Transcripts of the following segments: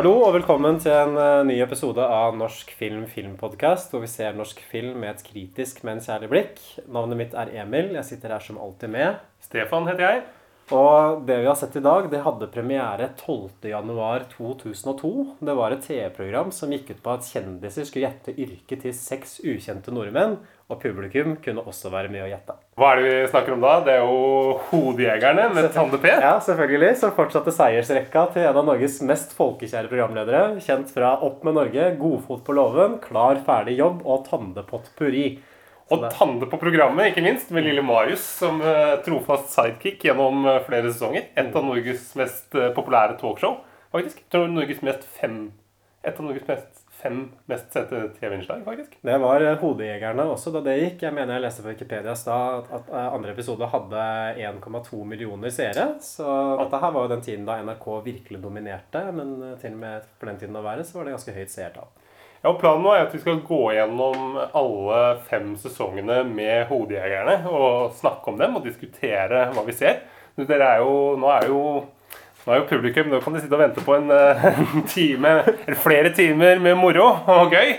Hallo og velkommen til en eh, ny episode av Norsk film filmpodkast, hvor vi ser norsk film med et kritisk, men kjærlig blikk. Navnet mitt er Emil. Jeg sitter her som alltid med. Stefan heter jeg. Og det vi har sett i dag, det hadde premiere 12.1.2002. Det var et TV-program som gikk ut på at kjendiser skulle gjette yrket til seks ukjente nordmenn. Og publikum kunne også være med å gjette. Hva er det vi snakker om da? Det er jo Hodejegerne med Tande P. Ja, selvfølgelig. Som fortsatte seiersrekka til en av Norges mest folkekjære programledere. Kjent fra Opp med Norge, Godfot på låven, Klar ferdig jobb og Tandepott purri. Og Tande på programmet, ikke minst, med lille Marius som eh, trofast sidekick gjennom eh, flere sesonger. Et av Norges mest eh, populære talkshow, faktisk. Jeg tror Norges mest fem Et av Norges mest fem mest sette TV-innslag, faktisk. Det var eh, Hodejegerne også da det gikk. Jeg mener jeg leste på Wikipedia i stad at, eh, andre episode hadde 1,2 millioner seere. Så dette her var jo den tiden da NRK virkelig dominerte. Men eh, til og med på den tiden å være, så var det ganske høyt seertall. Ja, og Planen nå er at vi skal gå gjennom alle fem sesongene med Hodejegerne og snakke om dem og diskutere hva vi ser. Er jo, nå er jo nå er jo publikum, nå kan de sitte og vente på en, eh, en time, eller flere timer med moro og gøy.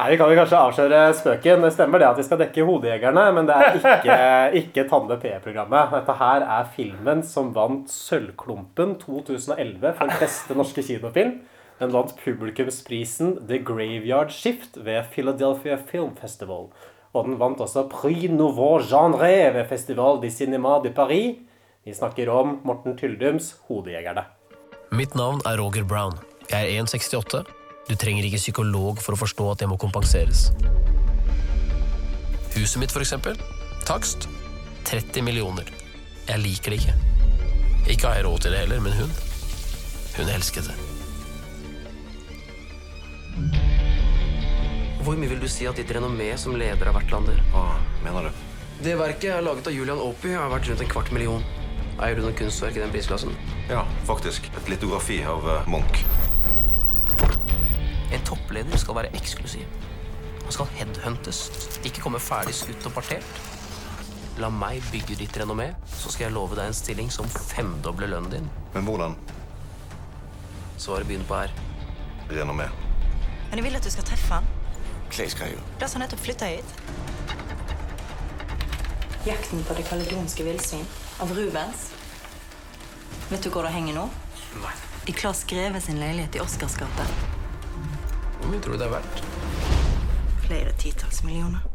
Nei, Vi kan jo kanskje avsløre spøken. Det stemmer det at vi skal dekke Hodejegerne, men det er ikke, ikke Tande P-programmet. Dette her er filmen som vant Sølvklumpen 2011 for beste norske kinofilm. Den vant publikumsprisen The Graveyard Shift ved Philadelphia Film Festival. Og den vant også Prix Nouveau Genre ved Festival de Cinéma de Paris. Vi snakker om Morten Tyldums Hodejegerne. Mitt navn er Roger Brown. Jeg er 1,68. Du trenger ikke psykolog for å forstå at jeg må kompenseres. Huset mitt, for eksempel. Takst 30 millioner. Jeg liker det ikke. Ikke har jeg råd til det heller, men hun Hun elsket det. Hvor mye vil du si at ditt renommé som leder av hvert Lander? Hva mener du? Det verket er laget av Julian Opie har vært rundt en kvart million. Eier du noe kunstverk i den prisklassen? Ja, faktisk. Et litografi av uh, Munch. En toppleder skal være eksklusiv. Han skal headhuntes, ikke komme ferdig skutt og partert. La meg bygge ditt renommé, så skal jeg love deg en stilling som femdobler lønnen din. Men hvordan Svaret begynner på R. renommé? Men jeg vil at du skal treffe han. Clay skal jo. Da har nettopp flytta hit. Jakten på det kaledonske villsvin av Rubens. Vet du hvor det henger nå? Nei. I Claes Greve sin leilighet i Oscarsgata. Hvor mye tror du det er verdt? Flere titalls millioner.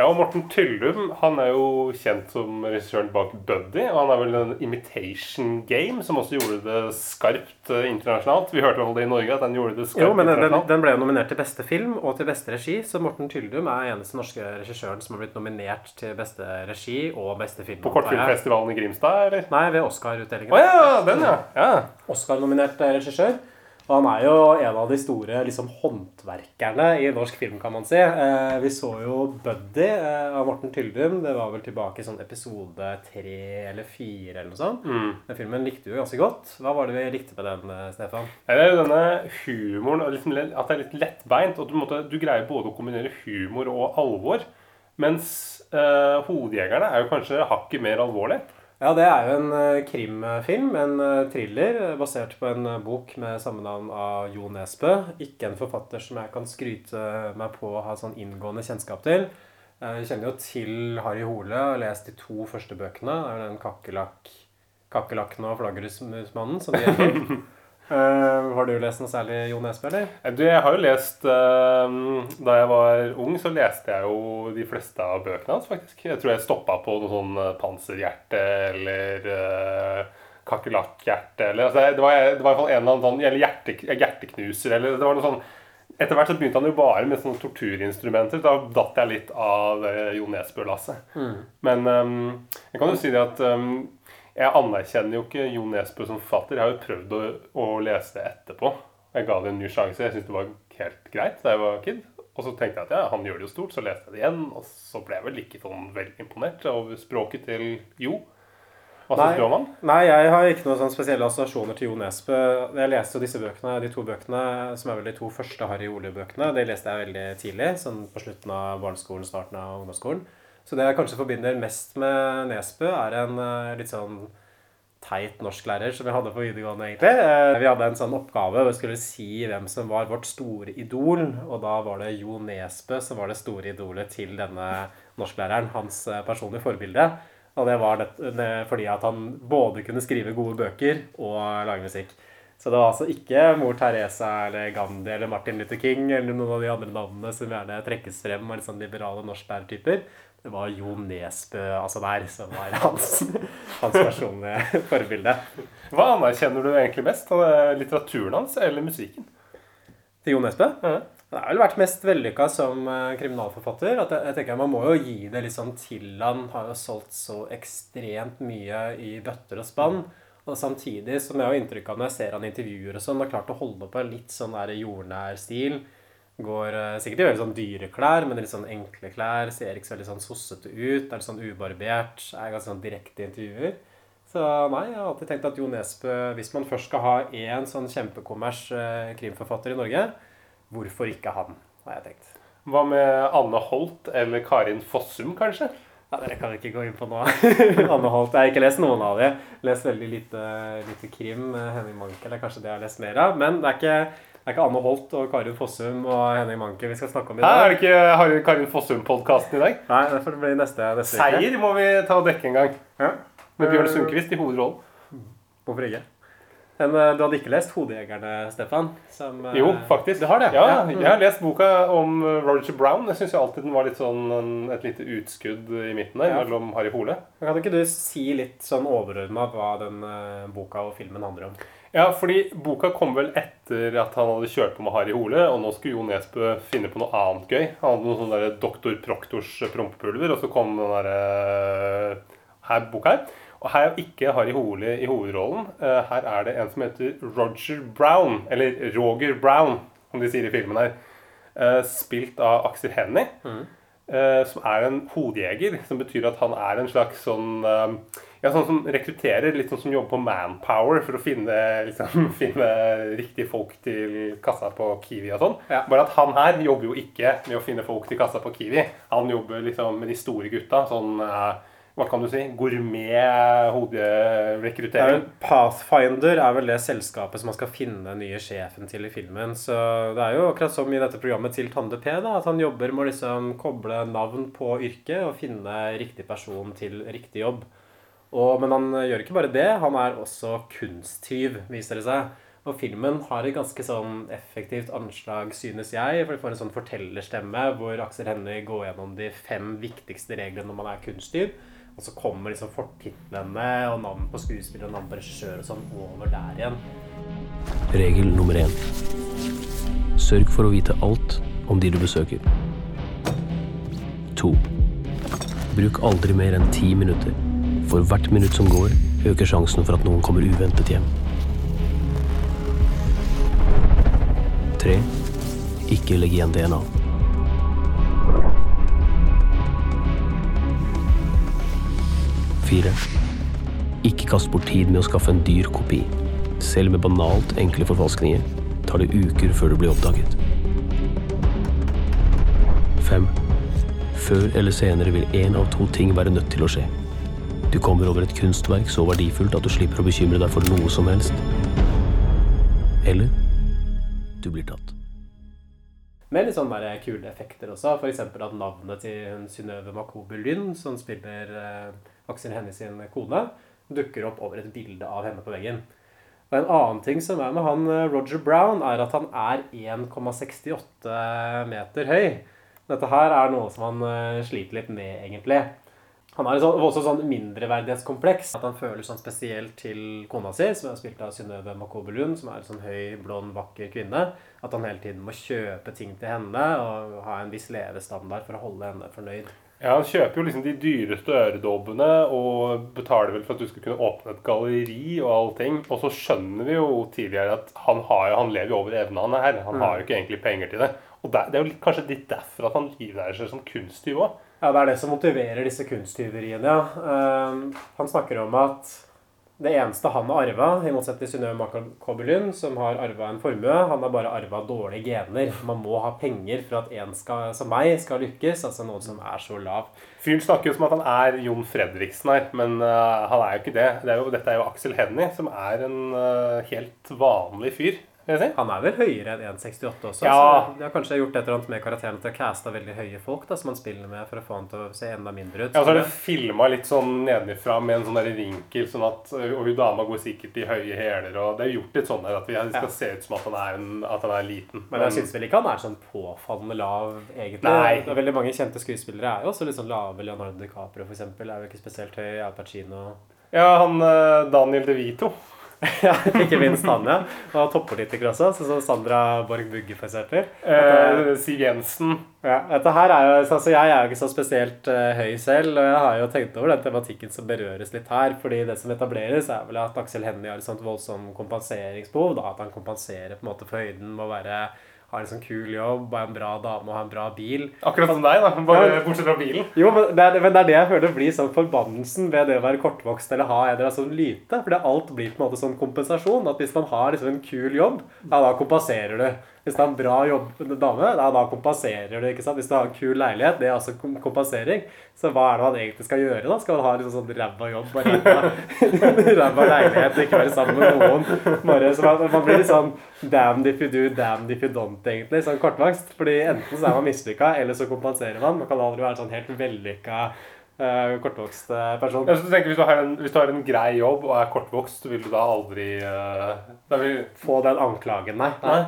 Ja, og Morten Tyllum han er jo kjent som regissøren bak Buddy. Og han er vel en Imitation Game som også gjorde det skarpt eh, internasjonalt. Vi hørte om det i Norge, at han gjorde det skarpt Jo, men den, den ble jo nominert til beste film og til beste regi, så Morten Tyldum er eneste norske regissøren som har blitt nominert til beste regi og beste film. På Kortfilmfestivalen i Grimstad, eller? Nei, ved Oscar-utdelingen. Å ja, den, ja. ja. Oscar-nominert eh, regissør. Og han er jo en av de store liksom, håndverkerne i norsk film, kan man si. Eh, vi så jo Buddy eh, av Morten Tyldum. Det var vel tilbake i sånn episode tre eller fire eller noe sånt. Den filmen likte du jo ganske godt. Hva var det vi likte med den, eh, Stefan? Ja, Det er jo denne humoren, liksom, at det er litt lettbeint. Og du, måtte, du greier både å kombinere humor og alvor. Mens eh, Hodejegerne er jo kanskje hakket mer alvorlig. Ja, det er jo en eh, krimfilm, en eh, thriller, eh, basert på en bok med samme navn av Jo Nesbø. Ikke en forfatter som jeg kan skryte meg på å ha sånn inngående kjennskap til. Jeg kjenner jo til Harry Hole og har lest de to første bøkene. Det er jo den kakerlakk, kakerlakken og flaggermusmannen som de gjelder. Eh, har du lest noe særlig Jo Nesbø, eller? Eh, Du, jeg har jo lest uh, Da jeg var ung, så leste jeg jo de fleste av bøkene hans, faktisk. Jeg tror jeg stoppa på noe sånn panserhjerte eller uh, kakerlakkhjerte eller altså, det, var, det var i hvert fall en eller annen sånn Eller hjerte, hjerteknuser eller Det var noe sånn Etter hvert så begynte han jo bare med sånne torturinstrumenter. Da datt jeg litt av uh, Jo Nesbø-lasset. Men um, jeg kan jo si det at eh, jeg anerkjenner jo ikke Jo Nesbø som forfatter. Jeg har jo prøvd å, å lese det etterpå. Jeg ga det en ny sjanse. Jeg syntes det var helt greit da jeg var kid. Og så tenkte jeg at ja, han gjør det jo stort, så leste jeg det igjen. Og så ble jeg vel ikke sånn veldig imponert over språket til Jo. Hva syns du om han? nei, jeg har ikke noen sånn spesielle assosiasjoner til Jo Nesbø. Jeg leste jo disse bøkene, de to bøkene, som er vel de to første Harry Ole-bøkene. Det leste jeg veldig tidlig, sånn på slutten av barneskolen, starten av ungdomsskolen. Så det jeg kanskje forbinder mest med Nesbø, er en eh, litt sånn teit norsklærer som vi hadde på videregående, egentlig. Eh, Vi hadde en sånn oppgave hvor vi skulle si hvem som var vårt store idol. Og da var det Jo Nesbø som var det store idolet til denne norsklæreren. Hans eh, personlige forbilde. Og det var fordi at han både kunne skrive gode bøker og lage musikk. Så det var altså ikke mor Teresa eller Gandhi eller Martin Luther King eller noen av de andre navnene som gjerne trekkes frem av sånn liberale norsklærertyper. Det var Jo Nesbø altså der som var hans, hans personlige forbilde. Hva anerkjenner du egentlig mest? av Litteraturen hans eller musikken? Til Jo Nesbø? Ja. Det har vel vært mest vellykka som eh, kriminalforfatter. At jeg, jeg tenker Man må jo gi det litt sånn til han har jo solgt så ekstremt mye i bøtter og spann. Og samtidig som jeg har inntrykk av når jeg ser han intervjuer og sånn, har klart å holde på en litt sånn der jordnær stil. Går eh, sikkert i veldig sånn dyre klær, men litt sånn enkle klær. Ser ikke så veldig sånn sossete ut. Er litt sånn ubarbert. Er ganske sånn direkte i intervjuer. Så nei, jeg har alltid tenkt at Jo Nesbø, hvis man først skal ha én sånn kjempekommers eh, krimforfatter i Norge, hvorfor ikke han, har jeg tenkt. Hva med Anne Holt eller Karin Fossum, kanskje? Ja, Dere kan ikke gå inn på nå. Anne Holt. Jeg har ikke lest noen av dem. Lest veldig lite, lite krim. eh, Henning Mankel er kanskje det jeg har lest mer av. Men det er ikke, det er ikke Anne Holt og Karin Fossum og Henning Manke vi skal snakke om i Hæ, Her er det ikke har Karin Fossum-podkasten i dag? Nei, det får bli neste, neste uke. Seier må vi ta og dekke en gang. Ja. Med Bjørn Sundquist i hovedrollen. Hvorfor ikke? Men eh, du hadde ikke lest 'Hodejegerne', Stefan? Som, eh, Jo, faktisk. Det har det? Ja, Mm. jeg har lest boka om Roger Brown. Jeg syns alltid den var litt sånn et lite utskudd i midten der Ja. mellom Harry Hole. Kan ikke du si litt sånn overordna hva den eh, boka og filmen handler om? Ja, fordi boka kom vel etter at han hadde kjørt på med Harry Hole, og nå skulle Jo Nesbø finne på noe annet gøy. Han hadde noe sånn Doktor. Proktors prompepulver, og så kom den derre her boka her. Og her er ikke Harry Hole i hovedrollen. Eh, Her er det en som heter Roger Brown, eller Roger Brown, som de sier i filmen her. Eh, Spilt av Aksel Hennie. eh, Som er en hodejeger, som betyr at han er en slags sånn eh, ja, sånn som rekrutterer, litt sånn som jobber på Manpower for å finne, liksom, finne riktige folk til kassa på Kiwi og sånn. Ja. Bare at han her jobber jo ikke med å finne folk til kassa på Kiwi. Han jobber liksom med de store gutta. Sånn eh, hva kan du si? Gourmet Det er hoderekruttering. jo- Pathfinder er vel det selskapet som man skal finne den nye sjefen til i filmen. Så det er jo akkurat som i dette programmet til Tande P, da, at han jobber med å liksom koble navn på yrket og finne riktig person til riktig jobb. Og, men han gjør ikke bare det, han er også kunsttyv, viser det seg. Og filmen har et ganske sånn effektivt anslag, synes jeg. For du får en sånn fortellerstemme hvor Aksel Hennie går gjennom de fem viktigste reglene når man er kunsttyv. Og så kommer liksom fortitlene og navn på skuespiller og navn på regissør og sånn over der igjen. Regel nummer én. Sørg for å vite alt om de du besøker. To. Bruk aldri mer enn ti minutter. For hvert minutt som går, øker sjansen for at noen kommer uventet hjem. Tre. Ikke legg igjen DNA. Fire. Ikke kast bort tid med å skaffe en dyr kopi. Selv med banalt enkle forfalskninger tar det uker før du blir oppdaget. 5. Før eller senere vil én av to ting være nødt til å skje. Du kommer over et kunstverk så verdifullt at du slipper å bekymre deg for noe som helst. Eller du blir tatt. Med litt sånne kule effekter også. F.eks. at navnet til Synnøve Makobu Lynn, som spiller eh, Aksel Hennie sin kone, dukker opp over et bilde av henne på veggen. Og En annen ting som er med han eh, Roger Brown, er at han er 1,68 meter høy. Dette her er noe som han eh, sliter litt med, egentlig. Han har sånn- også sånn mindreverdighetskompleks. At han føler sånn spesielt til kona si, som er spilt av Synnøve Makobelun, som er en sånn høy, blond, vakker kvinne. At han hele tiden må kjøpe ting til henne og ha en viss levestandard for å holde henne fornøyd. Ja, Han kjøper jo liksom de dyreste øredobbene og betaler vel for at du skal kunne åpne et galleri og allting. Og så skjønner vi jo tidligere at han, har, han lever jo over evnene han her. Han har jo ikke egentlig penger til det. Og det er jo kanskje litt derfor at han livnærer seg som kunsttyv òg. Ja, det er det som motiverer disse kunsttyveriene, ja. Uh, han snakker om at det eneste han har arva, i motsetning til Synnøve Makabulyn, som har arva en formue, han har bare arva dårlige gener. Man må ha penger for at en skal, som meg skal lykkes, altså noen som er så lav. Fyren snakker jo som at han er Jon Fredriksen her, men uh, han er jo ikke det. det er jo, dette er jo Aksel Hennie, som er en uh, helt vanlig fyr. Han er vel høyere enn 1,68 også, Ja. så de har kanskje gjort et eller annet med karakteren til å caste veldig høye folk da, som han spiller med, for å få han til å se enda mindre ut. Ja, og så er det filma litt sånn nedenfra med en sånn der vinkel, sånn at Og hun dama går sikkert i høye hæler, og det er gjort litt sånn der at vi skal Ja. se ut som at han er, en, at han er liten. Men jeg syns vel ikke han er sånn påfallende lav, egentlig. Nei. Er veldig mange kjente skuespillere er jo også litt sånn lave. Leonardo DiCaprio, for eksempel, er jo ikke spesielt høy. Al Pacino Ja, han Daniel De Vito. Ja, ikke minst han, ja. Og toppolitikere også, sånn som Sandra Borg Bugge, f.eks. Uh, Siv Jensen. Ja, dette her er jo, altså Jeg er jo ikke så spesielt uh, høy selv, og jeg har jo tenkt over den tematikken som berøres litt her. fordi det som etableres, er vel at Aksel Hennie har et sånt voldsomt kompenseringsbehov. da, At han kompenserer på en måte for høyden med å være, ha en sånn kul jobb, er en bra dame og har en bra bil. Akkurat som deg, da. Bare bortsett fra bilen. Jo, men det, er, men det er det jeg føler blir sånn forbannelsen ved det å være kortvokst eller ha en eller annen sånn lyte. For det alt blir på en måte sånn kompensasjon. At hvis man har liksom en kul jobb, ja, da kompenserer du. Hvis det er en bra jobb, dame, da, da kompenserer du. ikke sant? Hvis du har en kul leilighet, det er også kompensering. Så hva er det man egentlig skal gjøre? da? Skal man ha liksom sånn ræva jobb og ræva leilighet og ikke være sammen med noen? Bare, så man, man blir litt sånn damn if you do, damn if you don't, egentlig. Sånn kortvokst. Fordi enten så er man mislykka, eller så kompenserer man. Man kan aldri være sånn helt vellykka uh, kortvokst eh, person. Ja, du tenker, hvis du, har en, hvis du har en grei jobb og er kortvokst, vil du da aldri uh, da vil, Få den anklagen, nei. Nei.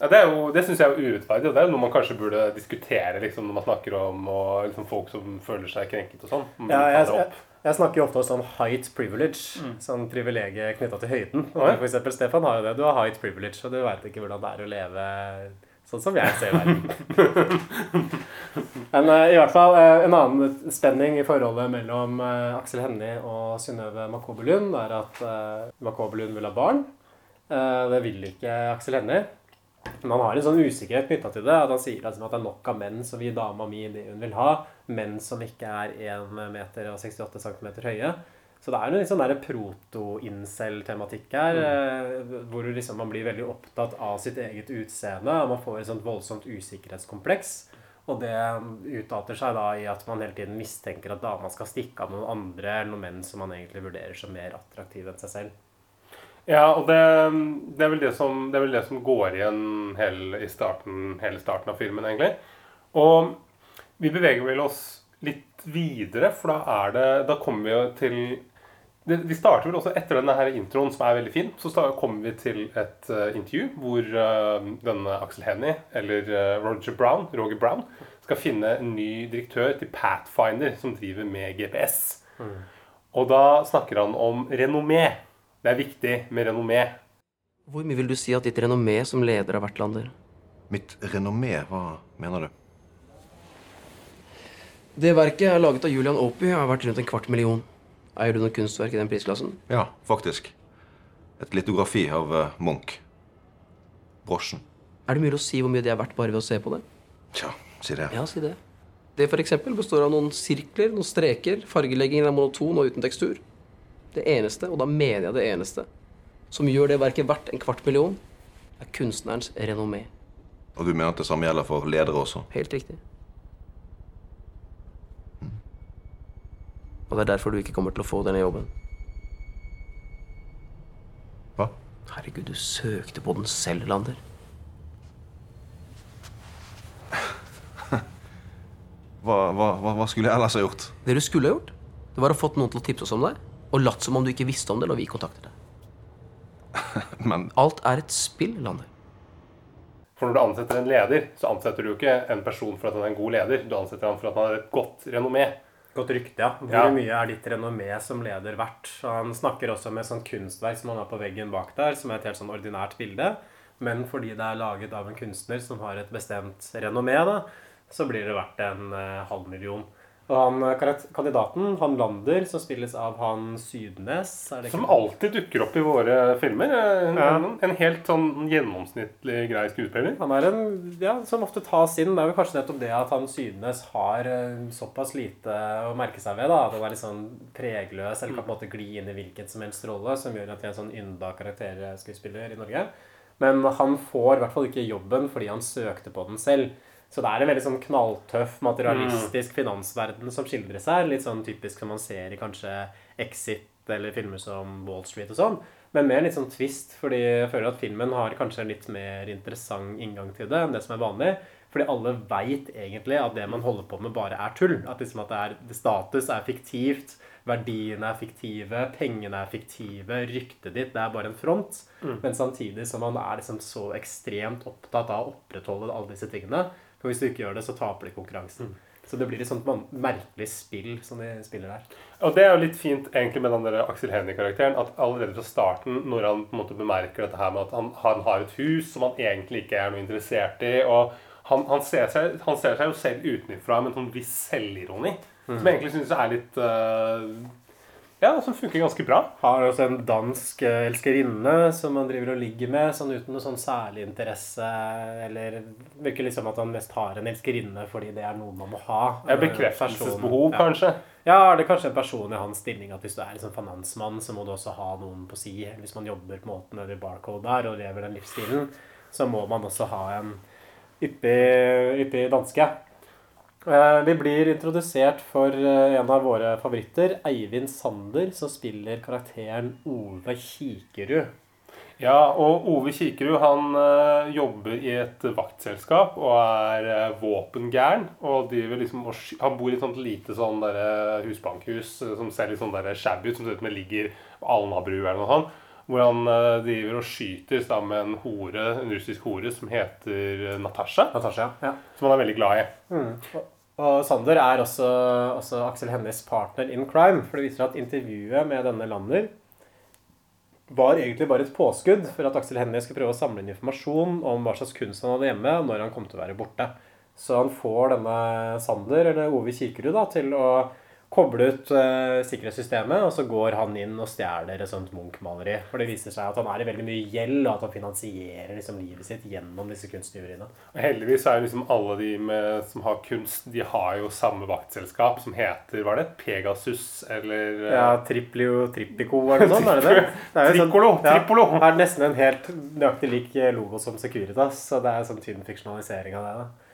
Ja, det jo, det syns jeg er urettferdig, og det er noe man kanskje burde diskutere liksom, når man snakker om og, liksom, folk som føler seg krenket og sånn. Ja, jeg, jeg, jeg snakker jo ofte om sånn height privilege. Sånn privilegiet knytta til høyden. Og for eksempel, Stefan har jo det. Du har height privilege, og du veit ikke hvordan det er å leve sånn som jeg ser verden. Men uh, i hvert fall uh, en annen spenning i forholdet mellom uh, Aksel Hennie og Synnøve Makobelund er at uh, Makobelund vil ha barn. Eh, det vil ikke Aksel Hennie. Men han har en sånn usikkerhet knytta til det. At han sier liksom at det er nok av menn som vil dama mi det hun vil ha. Menn som ikke er 1 meter og 68 cm høye. Så det er en sånn proto-incel-tematikk her. Mm. Hvor liksom man blir veldig opptatt av sitt eget utseende. Og man får et sånt voldsomt usikkerhetskompleks. Og det utarter seg da i at man hele tiden mistenker at dama skal stikke av noen andre eller noen menn som man egentlig vurderer som mer attraktive enn seg selv. Ja, og det, det, er vel det, som, det er vel det som går igjen hele, i starten, hele starten av filmen, egentlig. Og vi beveger vel oss litt videre, for da er det Da kommer vi jo til Vi starter vel også etter denne her introen, som er veldig fin. Så kommer vi til et uh, intervju hvor uh, denne Axel Hennie, eller uh, Roger Brown, Roger Brown, skal finne en ny direktør til Pathfinder, som driver med GPS. Og da snakker han om renommé. Det er viktig med renommé. Hvor mye vil du si at ditt renommé som leder av Vertlander? Mitt renommé, hva mener du? Det verket er laget av Julian Opie og har vært rundt en kvart million. Eier du noe kunstverk i den prisklassen? Ja, faktisk. Et litografi av eh, Munch. Brosjen. Er det mulig å si hvor mye det er verdt bare ved å se på det? Tja, si det. Ja, si det. Det for består av noen sirkler, noen streker, fargeleggingen er monoton og uten tekstur. Det eneste, og da mener jeg det eneste, som gjør det verket verdt en kvart million, er kunstnerens renommé. Og du mener at det samme gjelder for ledere også? Helt riktig. Og det er derfor du ikke kommer til å få denne jobben. Hva? Herregud, du søkte på den selv, Lander. Hva, hva, hva, hva skulle jeg ellers ha gjort? Det du skulle ha gjort, det var å fått noen til å tipse oss om deg, og latt som om du ikke visste om det når vi kontakter deg. Men Alt er et spill, Lander. For når du ansetter en leder, så ansetter du jo ikke en person for at han er en god leder. Du ansetter han for at han har et godt renommé. Godt rykte, ja. Hvor Ja. mye er ditt renommé som leder verdt? Han snakker også med sånn kunstverk som han har på veggen bak der, som er et helt sånn ordinært bilde. Men fordi det er laget av en kunstner som har et bestemt renommé, da, så blir det verdt en eh, halv million. Og han eh, kandidaten, han Lander, som spilles av han Sydnes det Som alltid dukker opp i våre filmer. En, Ja. en, en helt sånn gjennomsnittlig grei skuespiller. Han er en ja, som ofte tas inn. Det er jo kanskje nettopp det at han Sydnes har eh, såpass lite å merke seg ved. da, At han er litt sånn pregløs eller kan på en måte gli inn i hvilken som helst rolle, som gjør at de er en sånn ynda karakterskuespiller i Norge. Men han får i hvert fall ikke jobben fordi han søkte på den selv. Så det er en veldig sånn knalltøff, materialistisk finansverden som skildres her. Litt sånn typisk som man ser i kanskje Exit eller filmer som Wall Street og sånn. Men med en litt sånn twist, fordi jeg føler at filmen har kanskje en litt mer interessant inngang til det enn det som er vanlig. Fordi alle veit egentlig at det man holder på med, bare er tull. At liksom at det er, status er fiktivt, verdiene er fiktive, pengene er fiktive, ryktet ditt det er bare en front. Men samtidig som man er liksom så ekstremt opptatt av å opprettholde alle disse tingene. For hvis du ikke gjør det, så taper de konkurransen. Så det blir et sånt merkelig spill som de spiller der. Og det er jo litt fint egentlig med den der Aksel Hennie-karakteren. At allerede fra starten, når han på en måte bemerker dette her med at han, han har et hus som han egentlig ikke er noe interessert i og han, han, ser seg, han ser seg jo selv utenfra med en sånn viss selvironi. Som jeg egentlig syns er litt øh, Ja, som funker ganske bra. Har også en dansk eh, elskerinne som han driver og ligger med, sånn uten noe sånn særlig interesse. Eller virker liksom at han mest har en elskerinne fordi det er noe man må ha. Ja, Eh, Bekreftelsesbehov, kanskje. Ja, er det er kanskje en person i hans stilling at hvis du er liksom finansmann, så må du også ha noen på si. Hvis man jobber på måten over nede i Barcode der og lever den livsstilen, så må man også ha en yppig, yppig danske. Eh, Vi blir introdusert for eh, en av våre favoritter, Eivind Sander, som spiller karakteren Ove Kikerud. Ja, og Ove Kikerud han øh, jobber i et vaktselskap og er våpengæren. Og liksom, han bor i et sånt lite sånn husbankhus som ser litt sånn shabby ut, som ser ut som det ligger på Alnabru eller noe sånt. Hvor han øh, driver og skyter sammen med en hore, en russisk hore som heter øh, Natasha. Natasha. Ja. Som han er veldig glad i. Og Sander er også, også Aksel Hennies partner in crime. For det viser at intervjuet med denne Lander var egentlig bare et påskudd for at Aksel Hennie skulle prøve å samle inn informasjon om hva slags kunst han hadde hjemme, og når han kom til å være borte. Så han får denne Sander, eller Ove Kirkerud, da, til å koble ut uh, sikkerhetssystemet, og så går han inn og stjeler et sånt Munch-maleri. For det viser seg at han er i veldig mye gjeld, og at han finansierer liksom livet sitt gjennom disse kunsttyveriene. Og heldigvis er jo liksom alle de med, som har kunst, de har jo samme vaktselskap som heter Hva er det? Pegasus eller uh... Ja, Triplio Tripico eller noe sånt, er det det? det er jo Trippolo, ja, Tripolo! Det er nesten en helt nøyaktig lik logo som Securitas, så det er sånn tynn fiksjonalisering av det. da.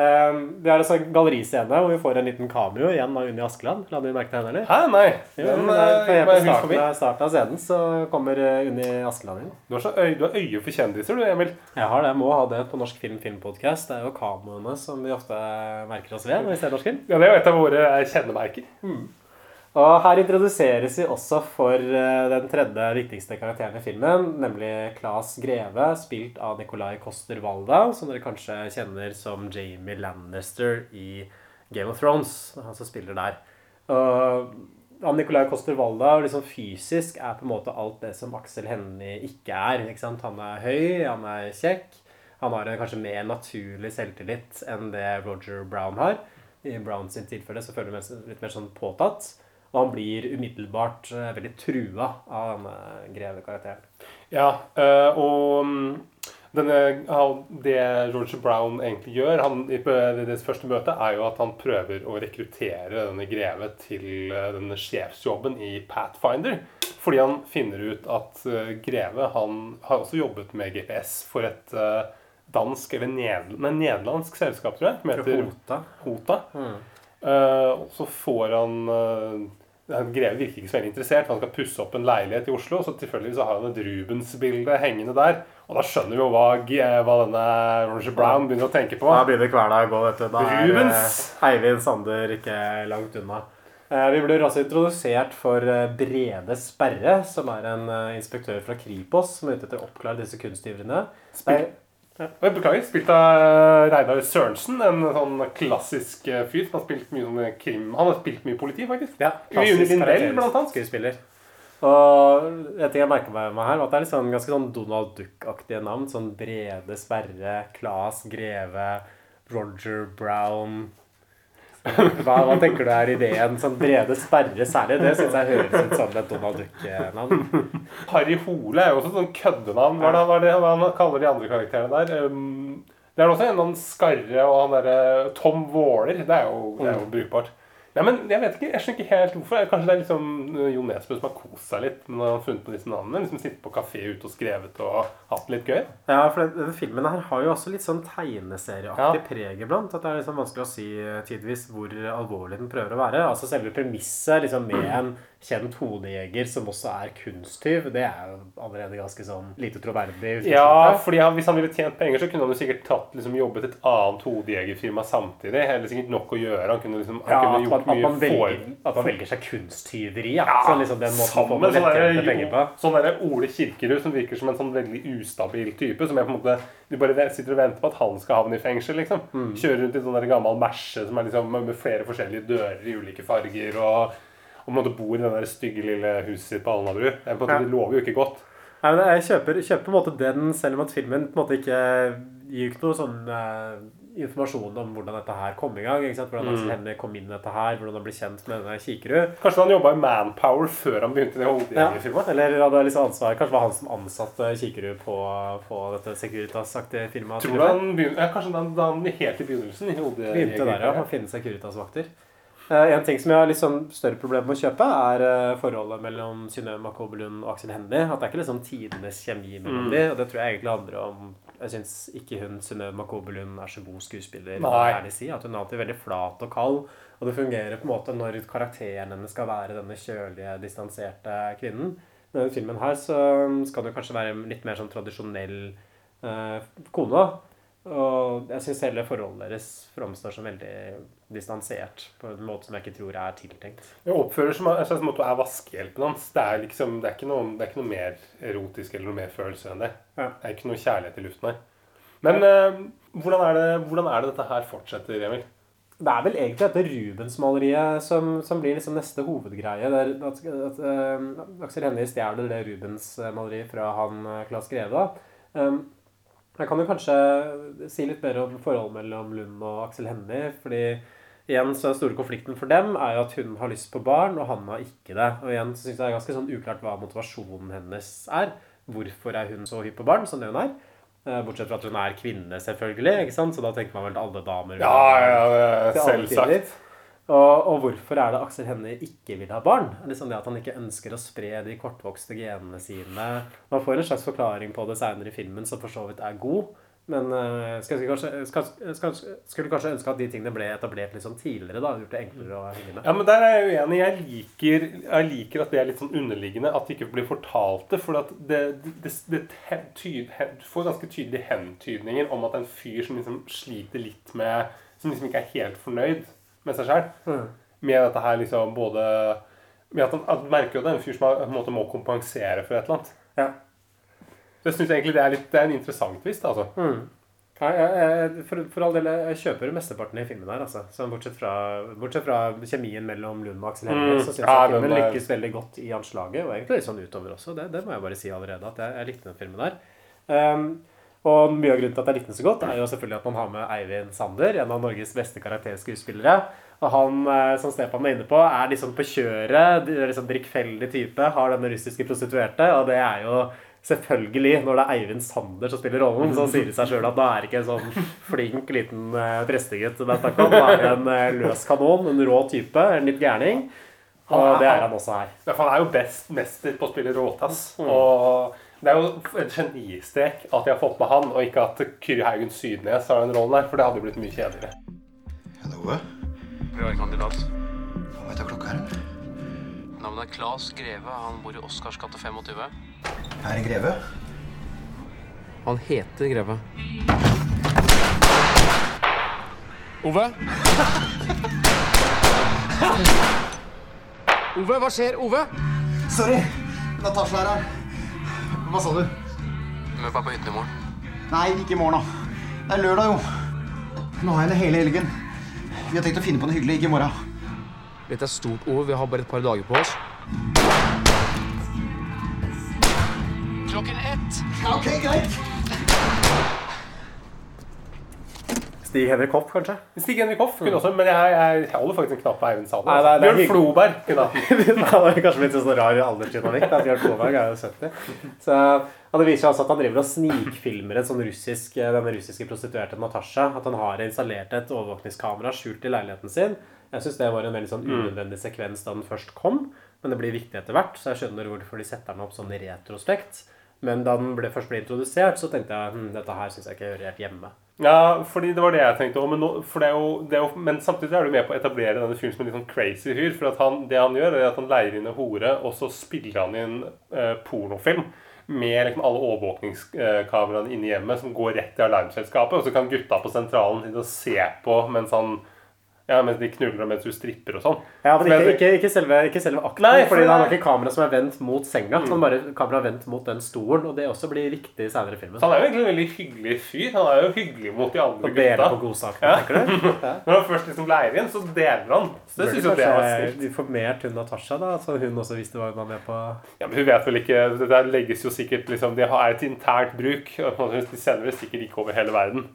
Um, vi har altså en galleriscene hvor vi får en liten cameo igjen av Unni Askeland. La du merke til henne, eller? Hæ, nei. Jo, Den, helt var på starten, av- starten av scenen så kommer uh, Unni Askeland inn. Du har, så øy, du har øye for kjendiser, du, Emil. Jeg har det, Jeg må ha det på Norsk Film Filmpodkast. Det er jo cameoene som vi ofte merker oss ved når vi ser norsk film. Ja, Det er jo et av våre kjennemerker. kjennemerker. Og her introduseres vi også for eh, den tredje viktigste karakteren i filmen, nemlig Claes Greve, spilt av Nicolai Coster-Walda, som dere kanskje kjenner som Jamie Lannister i Game of Thrones. Han som spiller der. Og han Nicolai Coster-Walda liksom fysisk er på en måte alt det som Aksel Hennie ikke er. Ikke sant? Han er høy, han er kjekk. Han har en kanskje mer naturlig selvtillit enn det Roger Brown har. I Brown sin tilfelle så føler han litt mer sånn påtatt. Og han blir umiddelbart eh, veldig trua av denne grevekarakteren. Ja, øh, og mm, denne, det Roger Brown egentlig gjør han, i deres første møte, er jo at han prøver å rekruttere denne greve til øh, denne sjefsjobben i Pathfinder. Fordi han finner ut at greve han har også jobbet med GPS for et dansk eller nederlandsk selskap, tror jeg, som heter Hota. Hota. Eh, og så får han uh, Greve virker ikke så veldig interessert, han skal pusse opp en leilighet i Oslo. Så tilfeldigvis så har han et Rubens-bilde hengende der. Og da skjønner vi jo hva, hva denne Roger Brown begynner å tenke på. Da begynner kvelda å gå, vet du. Da er Rubens! eh, Eivind Sander ikke langt unna. Eh, Vi blir også introdusert for eh, Brede Sperre, som er en eh, inspektør fra Kripos som er ute etter å oppklare disse kunsttyveriene. Spill- Og jeg beklager, spilt av eh, Reidar Sørensen, en sånn klassisk eh, fyr som har spilt mye sånn krim... Han har spilt mye politi, faktisk. Ja, Juni Lindell, blant annet. skuespiller. Og en ting jeg merker meg med her, var at det er sånn, ganske sånn Donald Duck-aktige navn. Sånn Brede Sperre, Claes Greve, Roger Brown Hva, hva tenker du er ideen? Sånn brede sperre særlig, det syns jeg høres ut som et Donald Duck-navn. Harry Hole er jo også et sånn køddenavn. Hva er det, hva han kaller de andre karakterene der? Um, det er også en annen Skarre og han derre Tom Våler. Det er jo, det er jo brukbart. Nei, men Jeg vet ikke, jeg skjønner ikke helt hvorfor. Kanskje det er liksom uh, Jo Nesbø som har kost seg litt når han har funnet på disse navnene. Liksom Sittet på kafé ute og skrevet og hatt det litt gøy. Ja, for den, denne filmen her har jo også litt sånn tegneserieaktig Ja. preg iblant. At det er liksom vanskelig å si eh, tidvis hvor alvorlig den prøver å være. Altså Selve premisset liksom med en kjent hodejeger som også er kunsttyv, det er jo allerede ganske sånn lite troverdig. Ja, fordi han, Hvis han ville tjent penger, så kunne han jo sikkert tatt, liksom, jobbet et annet hodejegerfirma samtidig. Eller sikkert nok å gjøre. Han kunne liksom han Ja, kunne at, gjort at, mye man velger, for- at man velger seg kunsttyveri. Ja. så liksom den måten Sammen man med sånn penger på. sånn derre Ole Kirkerud, som virker som en sånn veldig ustabil type. Som er på en måte Du bare sitter og venter på at han skal havne i fengsel, liksom. Mm. Kjører rundt i sånn gammel Merce som er liksom med flere forskjellige dører i ulike farger. Og, og måte bor i det der stygge lille huset sitt på Alnabru. Er på Ja. Det lover jo ikke godt. Nei, men Jeg kjøper, kjøper på en måte den, selv om at filmen på en måte ikke gir ikke noe sånn eh, informasjon om hvordan dette her kom i gang. Hvordan Aksel Hennie kom inn i dette her, hvordan han ble kjent med denne Kikerud. Kanskje han jobba i Manpower før han begynte i filmen? Ja, eller hadde liksom ansvar Kanskje var han som ansatte Kikerud på, på dette Securitas-aktige firmaet. Tror han begynte, ja, Kanskje da, da han helt i begynnelsen i Begynte der, ja. Å finne Securitas-vakter. Eh, en ting som jeg har litt sånn større problemer med å kjøpe, er eh, forholdet mellom Synnøve Makobelund og Aksel Hennie. At det er ikke liksom tidenes kjemi mellom Mm. de, og det tror jeg egentlig handler om Jeg syns ikke hun Synnøve Makobelund, er så god skuespiller. si, At hun er alltid veldig flat og kald. Og det fungerer på en måte når karakteren hennes skal være denne kjølige, distanserte kvinnen. Men i filmen her så skal det kanskje være litt mer sånn tradisjonell eh, kone. Og jeg syns hele forholdet deres framstår som veldig distansert. På en måte som jeg ikke tror er tiltenkt. Det oppfører som en slags måte er vaskehjelpen hans. Det er liksom, det er ikke noe, det er ikke noe mer erotisk eller noe mer følelse enn det. Ja. Det er ikke noe kjærlighet i luften her. Men eh, hvordan, er det, hvordan er det dette her fortsetter, Emil? Det er vel egentlig dette Rubens-maleriet som, som blir liksom neste hovedgreie. Det er at, at uh, Aksel Hennie stjeler det Rubens-maleriet fra han uh, Claes Greve. Um, jeg kan jo kanskje si litt mer om forholdet mellom Lund og Aksel Hennie. fordi igjen så den store konflikten for dem er jo at hun har lyst på barn, og han har ikke det. Og igjen så syns jeg det er ganske sånn uklart hva motivasjonen hennes er. Hvorfor er hun så hypp på barn som det hun er? Eh, Bortsett fra at hun er kvinne, selvfølgelig. ikke sant? Så da tenker man vel til alle damer. Ja, ja, ja selvsagt. Og, og hvorfor er det Aksel Hennie ikke vil ha barn? Er det at han ikke ønsker å spre de kortvokste genene sine? Man får en slags forklaring på det seinere i filmen som for så vidt er god. Men uh, skulle, kanskje, skal, skal, skulle kanskje ønske at de tingene ble etablert litt sånn tidligere. da, Gjort det enklere å med. Ja, men der er jeg uenig. Jeg liker, jeg liker at det er litt sånn underliggende. At det ikke blir fortalt det. For at det, det, det, det tyd, får ganske tydelige hentydninger om at en fyr som liksom sliter litt med Som liksom ikke er helt fornøyd med seg sjøl. Mm. Med dette her liksom både med at, han, merker jo det er en fyr som på en måte må kompensere for et eller annet. Ja. Så jeg syns egentlig det er, litt, det er en interessant twist. altså. Mm. Ja, jeg, jeg, for, for all del, jeg kjøper mesteparten i filmen her. altså. Så bortsett, fra, bortsett fra kjemien mellom Lund og Aksel Hennie, Mm. så syns Ja, jeg filmen den er- lykkes veldig godt i anslaget. Og egentlig litt sånn utover også. Det, det må jeg bare si allerede. At jeg, jeg likte den filmen der. Um, og mye av grunnen til at jeg likte den så godt, er jo selvfølgelig at man har med Eivind Sander, en av Norges beste karakterskuespillere. Og han, eh, som Stefan var inne på, er liksom på kjøret. liksom Drikkfeldig type. Har denne russiske prostituerte. Og det er jo selvfølgelig, når det er Eivind Sander som spiller rollen, så sier det seg sjøl at da er det ikke en sånn flink liten uh, prestegutt det er snakk om. Da er det en eh, løs kanon, en rå type, en litt gærning. Og det er han også her. Han er jo best mester på å spille råtass. Mm. Og det er jo et genistrek at de har fått med han, og ikke at Kyrre Haugen Sydnes har den rollen der. For det hadde jo blitt mye kjedeligere. Ja, det er Ove. Vi har en kandidat. Hva vet jeg klokka er? Navnet er Claes Greve. Han bor i Oscars gate 25. Er det Greve? Han heter Greve. Ove? Ove, hva skjer? Ove? Sorry. Natasha er her. Hva sa du? Møt er på hytten i morgen. Nei, ikke i morgen, da. Det er lørdag, jo. Nå har jeg det hele helgen. Vi har tenkt å finne på noe hyggelig. Ikke i morgen. Dette er stort, ord. Vi har bare et par dager på oss. Klokken ett. Ok, greit. Stig-Henrik Hoff, kanskje? Stig-Henrik Hoff kunne også, men jeg, jeg, jeg holder faktisk en knapp på Eivind det er Bjørn. Floberg kunne hatt den. kanskje blitt sånn rar aldersdynamikk. da. Bjørn Floberg er jo 70. Så, og det viser seg altså at han driver og snikfilmer en sånn russisk, denne russiske prostituerte Natasha. At han har installert et overvåkningskamera skjult i leiligheten sin. Jeg syns det var en veldig sånn unødvendig sekvens da den først kom. Men det blir viktig etter hvert, så jeg skjønner hvorfor de setter den opp sånn i retrospekt. Men da den ble, først ble introdusert, så tenkte jeg hm, dette her syns jeg ikke hører helt hjemme. Ja, fordi det var det jeg tenkte òg. Men, men samtidig er du med på å etablere denne fyren som en litt sånn crazy fyr. For han, det han gjør, er at han leier inn en hore, og så spiller han inn eh, pornofilm. Med liksom alle overvåkningskameraene inne i hjemmet som går rett til alarmselskapet. Og så kan gutta på sentralen se på mens han ja, mens de knuller og mens du stripper og sånn. Ja, men ikke, ikke, ikke, selve, ikke selve akten, Nei, fordi det er- ikke kamera som er vendt mot senga. Han bare kamera vendt mot den stolen, og det også blir viktig senere i filmen. Så han er jo egentlig en veldig hyggelig fyr. Han er jo hyggelig mot de andre Og deler gutta. på godsakene, tenker du? Ja. Når han først liksom leier inn, så deler han. Så det synes jeg det var stilt. Informert til Natasha, da, så hun også visste hva hun var med på. Ja, men Hun vet vel ikke Det der legges jo sikkert liksom Det er et internt bruk. og De sender vel sikkert ikke over hele verden.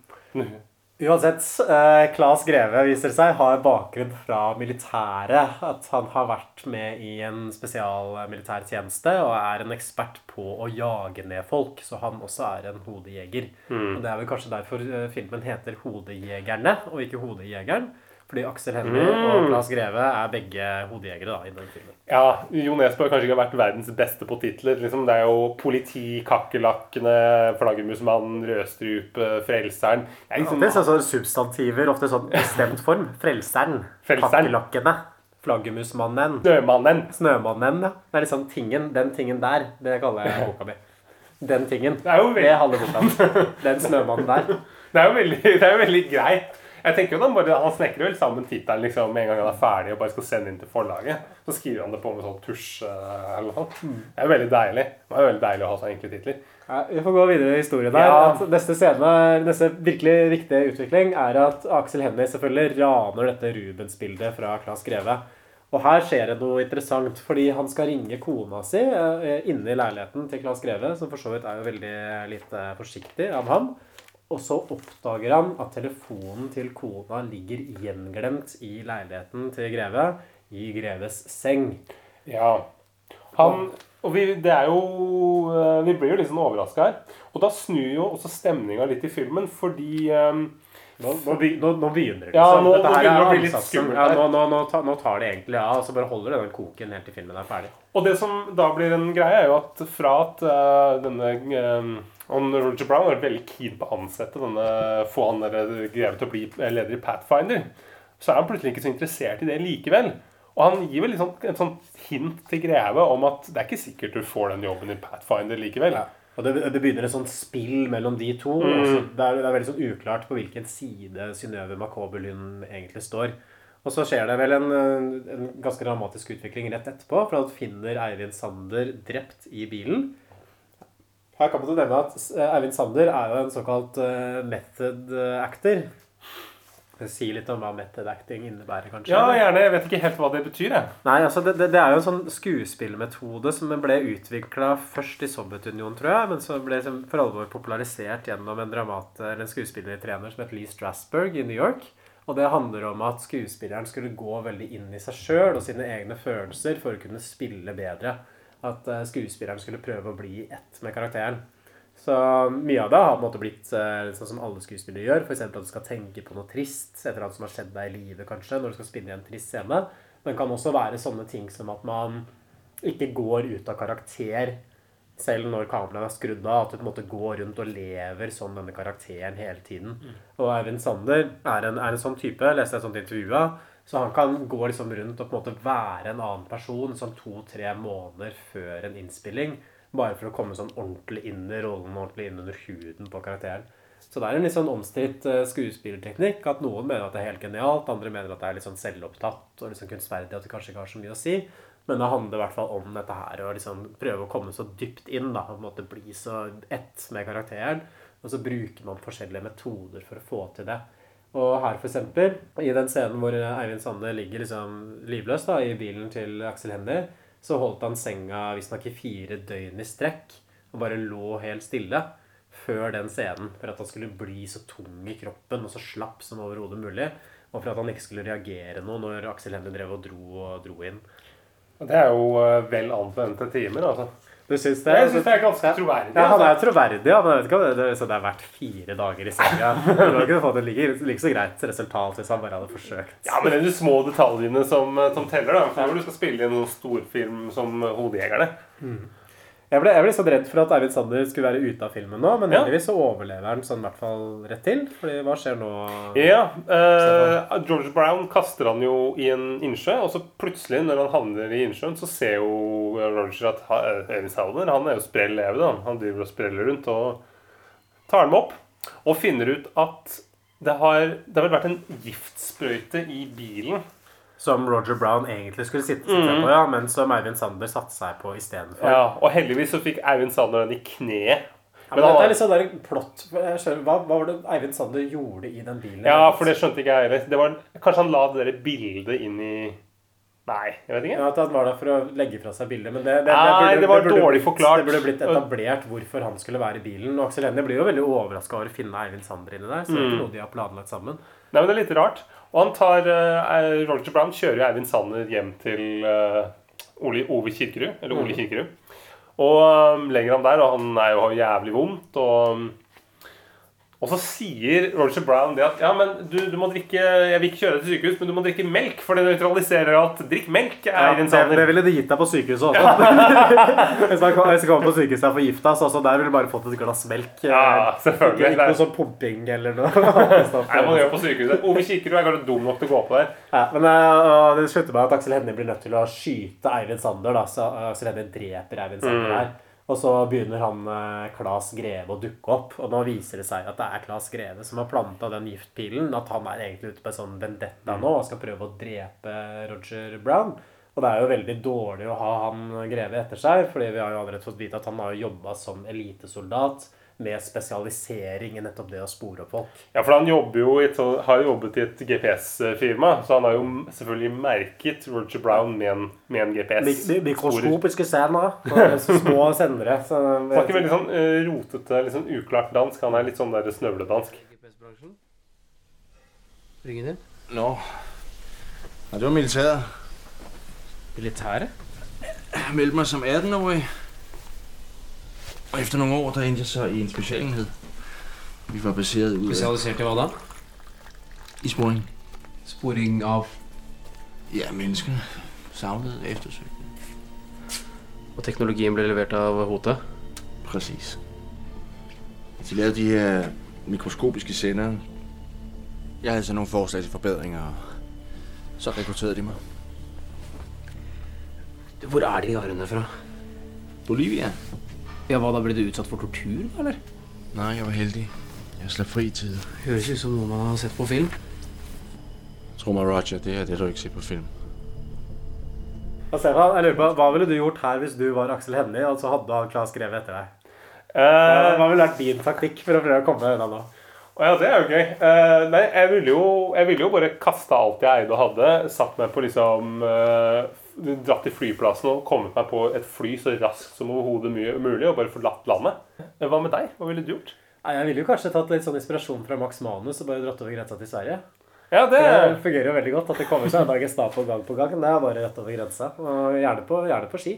Uansett, eh, Claes Greve viser seg har bakgrunn fra militæret. At han har vært med i en spesialmilitær tjeneste og er en ekspert på å jage ned folk. Så han også er en hodejeger. Og Det er vel kanskje derfor eh, filmen heter 'Hodejegerne' og ikke 'Hodejegeren'. Fordi Aksel Hennie og Claes Greve er begge hodejegere da, i den filmen. Ja, Jo Nesbø har kanskje ikke vært verdens beste på titler. Liksom, det er jo Politi, Kakerlakkene, Flaggermusmannen, Rødstrupe, Frelseren Jeg er liksom, Det er sånn substantiver, ofte sånn bestemt form. Frelseren, Frelseren. Kakerlakkene, Flaggermusmannen, Snømannen. Snømannen. Ja. Det er liksom tingen, den tingen der. Det kaller jeg boka mi. Den tingen. Det er jo veldig- Det halve boka. Den snømannen der. Det er jo veldig, det er jo veldig greit. Jeg tenker jo da bare, han snekrer vel sammen tittelen liksom, med en gang han er ferdig og bare skal sende inn til forlaget. Så skriver han det på med sånn tusj eh, eller noe. Det er jo veldig deilig. Det er jo veldig deilig å ha så enkle titler. Ja, vi får gå videre i historien der. Ja. Neste scene, neste virkelig viktige utvikling er at Aksel Hennie selvfølgelig raner dette Rubens-bildet fra Claes Greve. Og her skjer det noe interessant, fordi han skal ringe kona si eh, inne i leiligheten til Claes Greve, som for så vidt er jo veldig lite forsiktig av ham. Og så oppdager han at telefonen til kona ligger gjenglemt i leiligheten til Greve, i Greves seng. Ja. Han, og vi, det er jo, eh, vi blir jo litt sånn overraska her. Og da snur jo også stemninga litt i filmen, fordi um, Nå, nå, nå, nå begynner det. Ja, liksom. nå- Dette nå her er bli litt skummelt Ja, nå, tar det egentlig av, og så bare holder det den koken helt til filmen er ferdig. Og det som da blir en greie, er jo at fra at uh, denne eh, og Roger Brown var veldig keen på å ansette denne få han der Greve til å bli eh, leder i Pathfinder, så er han plutselig ikke så interessert i det likevel. Og han gir vel liksom et sånt hint til Greve om at det er ikke sikkert du får den jobben i Pathfinder likevel. Og det, det begynner et sånt spill mellom de to. Mm. Altså, det, er, det er veldig sånn uklart på hvilken side Synnøve Makobelund egentlig står. Og så skjer det vel en, en ganske dramatisk utvikling rett etterpå. For da finner Eivind Sander drept i bilen. Her kan man jo nevne at eh, Eivind Sander er jo en såkalt eh, method actor. Si litt om hva method acting innebærer, kanskje? Ja, gjerne. Jeg vet ikke helt hva det betyr, jeg. Nei, altså det, det, det er jo en sånn skuespillmetode som ble utvikla først i Sovjetunionen, tror jeg, men som ble liksom for alvor popularisert gjennom en, dramat, eller en skuespillertrener som het Lee Strasberg i New York. Og det handler om at skuespilleren skulle gå veldig inn i seg sjøl og sine egne følelser for å kunne spille bedre. At eh, skuespilleren skulle prøve å bli ett med karakteren. Så mye av det har på en måte blitt eh, sånn som alle skuespillere gjør. F.eks. at du skal tenke på noe trist, et eller annet som har skjedd deg i livet, kanskje, når du skal spille i en trist scene. Men det kan også være sånne ting som at man ikke går ut av karakter selv når kameraet er skrudd av. At du på en måte går rundt og lever som denne karakteren hele tiden. Og Eivind Sander er en, er en sånn type. Jeg leste et sånt intervju av. Så han kan gå liksom rundt og på en måte være en annen person sånn to-tre måneder før en innspilling. Bare for å komme sånn ordentlig inn i rollen, ordentlig inn under huden på karakteren. Så det er en litt sånn omstridt eh, skuespillerteknikk. At noen mener at det er helt genialt, andre mener at det er litt sånn selvopptatt og liksom kunstferdig at det kanskje ikke har så mye å si. Men det handler i hvert fall om dette her, å liksom prøve å komme så dypt inn. da, på en måte Bli så ett med karakteren. Og så bruker man forskjellige metoder for å få til det. Og her, for eksempel, i den scenen hvor Eivind Sande ligger liksom livløs da, i bilen til Aksel Hennie, så holdt han senga visstnok i fire døgn i strekk og bare lå helt stille før den scenen for at han skulle bli så tung i kroppen og så slapp som overhodet mulig. Og for at han ikke skulle reagere noe når Aksel Hennie drev og dro og dro inn. Det er jo eh, vel anvendte timer, altså. Du syns det? Jeg synes det er ganske troverdig, Ja, han altså. er troverdig, ja, men jeg vet ikke om det, det, har vært fire dager i senga. Du har ikke fått et like, like så greit resultat hvis han bare hadde forsøkt. Ja, men det er de små detaljene som, som teller, da. For når du skal spille i en storfilm som Hodejegerne. Jeg ble, jeg ble så redd for at Eivind Sander skulle være ute av filmen nå, men heldigvis så overlever han sånn i hvert fall rett til. Fordi hva skjer nå? Ja, eh, George Brown kaster han jo i en innsjø, og så plutselig, når han havner i innsjøen, så ser jo Roger at ha- eh, Sander han er jo sprell levende. Han. han driver og spreller rundt og tar dem opp. Og finner ut at det har, det har vel vært en giftsprøyte i bilen. Som Roger Brown egentlig skulle sitte seg på, ja, men som Eivind Sander satte seg på istedenfor. Mm. Ja, og heldigvis så fikk Eivind Sander den i kneet. Ja, men han dette er liksom der plott skjønner, hva, hva var det Eivind Sander gjorde i den bilen? Ja, for det skjønte ikke jeg heller. Kanskje han la det der bildet inn i Nei, jeg vet ikke. Ja, at han var der for å legge fra seg bildet. Men det, det, Nei, det var burde dårlig blitt, forklart. Det burde blitt etablert hvorfor han skulle være i bilen. Og Aksel Hennie blir jo veldig overraska over å finne Eivind Sander inni der. Så det er Mm. ikke noe de har planlagt sammen. Nei, men det er litt rart. Og han tar uh, Roger Brown kjører jo Eivind Sander hjem til uh, Ole, Ove Kirkerud. Eller Ole mm. Kirkerud. Og um, legger han der, og han er jo jævlig vondt. Og, um, og så sier Roger Brown det at ja, men du, du må drikke Jeg vil ikke kjøre deg til sykehus, men du må drikke melk, for det nøytraliserer alt. Drikk melk, Ja, Eivind det, det ville de gitt deg på sykehuset også. hvis jeg kom, hvis han på sykehuset og forgifta, så også der ville du bare fått et glass melk. Ja, selvfølgelig. Ikke, er- noe sånn pumping eller noe. Nei, man gjør på sykehuset. Ove Kirkerud er kanskje dum nok til å gå på der. Ja, men uh, Det slutter med at Aksel Hennie blir nødt til å skyte Eivind Sander. Da, så eh, Aksel Hennie dreper Eivind Sander Mm. her. Og så begynner han eh, Claes Greve å dukke opp. Og nå viser det seg at det er Claes Greve som har planta den giftpilen. At han er egentlig ute på en sånn vendetta nå og skal prøve å drepe Roger Brown. Og det er jo veldig dårlig å ha han Greve etter seg, fordi vi har jo allerede fått vite at han har jobba som elitesoldat med spesialisering i nettopp det å spore opp folk. Ja, for han jobber jo i et, har jo jobbet i et GPS-firma, så han har jo selvfølgelig merket Roger Brown med en, med en GPS. Mik mik mikroskopiske scener. Små sendere. Så, Snakker veldig sånn eh, rotete, litt sånn uklart dansk. Han er litt sånn der snøvledansk. Ringer det? Nå. Ja, det var militæret. Militæret? Jeg meldte meg som 18-årig. Og efter nogle år, der endte jeg så i en specialenhed. Vi var baseret ud af... Spesialisert i hva da? I sporing. Sporing av Ja, mennesker. Savnet eftersøgt. Og teknologien ble levert av Hote? Præcis. De lavede de her mikroskopiske sender. Jeg havde så nogle forslag til forbedringer, og så rekrutterede de mig. Hvor er de arene fra? Bolivia? Ja, hva da? Ble du utsatt for tortur, da, eller? Nei, jeg var heldig. Jeg slapp fri i tide. Høres ut som noe man har sett på film. Tro meg, Roger, det er det du ikke ser på film. Ja, Stefan, jeg lurer på, Hva ville du gjort her hvis du var Aksel Hennie og så hadde han Claes Greve etter deg? Uh, Hva ville vært din taktikk for å prøve å komme deg unna nå? Ja, det er jo gøy. Eh, nei, jeg ville jo, jeg ville jo bare kaste alt jeg eide og hadde. Satt meg på liksom uh, Dratt til flyplassen og kommet meg på et fly så raskt som overhodet mulig og bare forlatt landet. Eh, Hva med deg? Hva ville du gjort? Nei, Jeg ville jo kanskje tatt litt sånn inspirasjon fra Max Manus og bare dratt over grensa til Sverige. Ja, det Det fungerer jo veldig godt at det kommer seg en dag Gestapo gang på gang. Det er bare rett over grensa. Og gjerne på, gjerne på ski.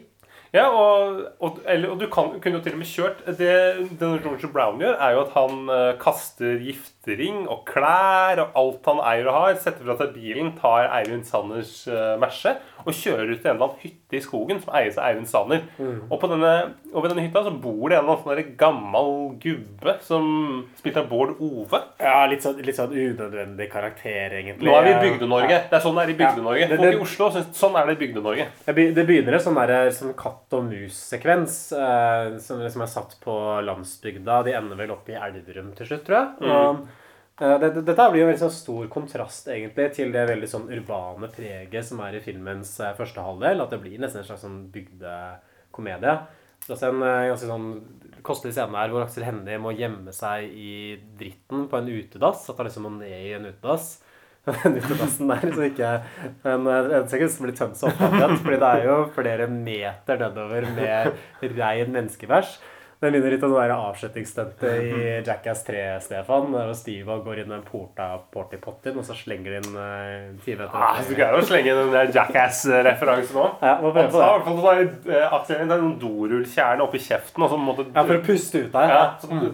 Ja, og, og, eller, og du kan, kunne jo til og med kjørt. Det det Roger Brown gjør, er jo at han eh, kaster giftering og klær og alt han eier og har, setter fra seg bilen, tar Eivind Sanders uh, Merce og kjører ut til en eller annen hytte i skogen som eies av Eivind Sanner. Mm. Og, på denne, og ved denne hytta så bor det en eller annen sånn gammel gubbe som spilte av Bård Ove. Ja, litt sånn, litt sånn unødvendig karakter, egentlig. Nå er vi i Bygde-Norge. Det er sånn det er i Bygde-Norge. Folk i Oslo syns sånn er det i Bygde-Norge. Det begynner en sånn, der, sånn katt og mus-sekvens eh, som liksom er satt på landsbygda. De ender vel opp i Elverum til slutt, tror jeg. Og, eh, det, det, dette blir jo en veldig sånn stor kontrast egentlig til det veldig sånn urbane preget som er i filmens eh, første halvdel. At det blir nesten en slags sånn bygdekomedie. Det er også en eh, ganske sånn kostelig scene her hvor Aksel Hennie må gjemme seg i dritten på en utedass. At han liksom må ned i en utedass. Den utedassen der så ikke En, en som blir tømt så opptatt, fordi det er jo flere meter nedover med rein menneskebæsj. Det minner litt om det avslutningsstuntet i Jackass 3, Stefan. Der Steve går inn den porta porty pottyen, og så slenger de inn uh, time etter. Ah, du å slenge den der Jackass-referansen òg. Ja, må prøve på det. sånn eh, det er noen dorullkjerne oppi kjeften, og så måtte Ja, for å puste ut der. Ja, så mm.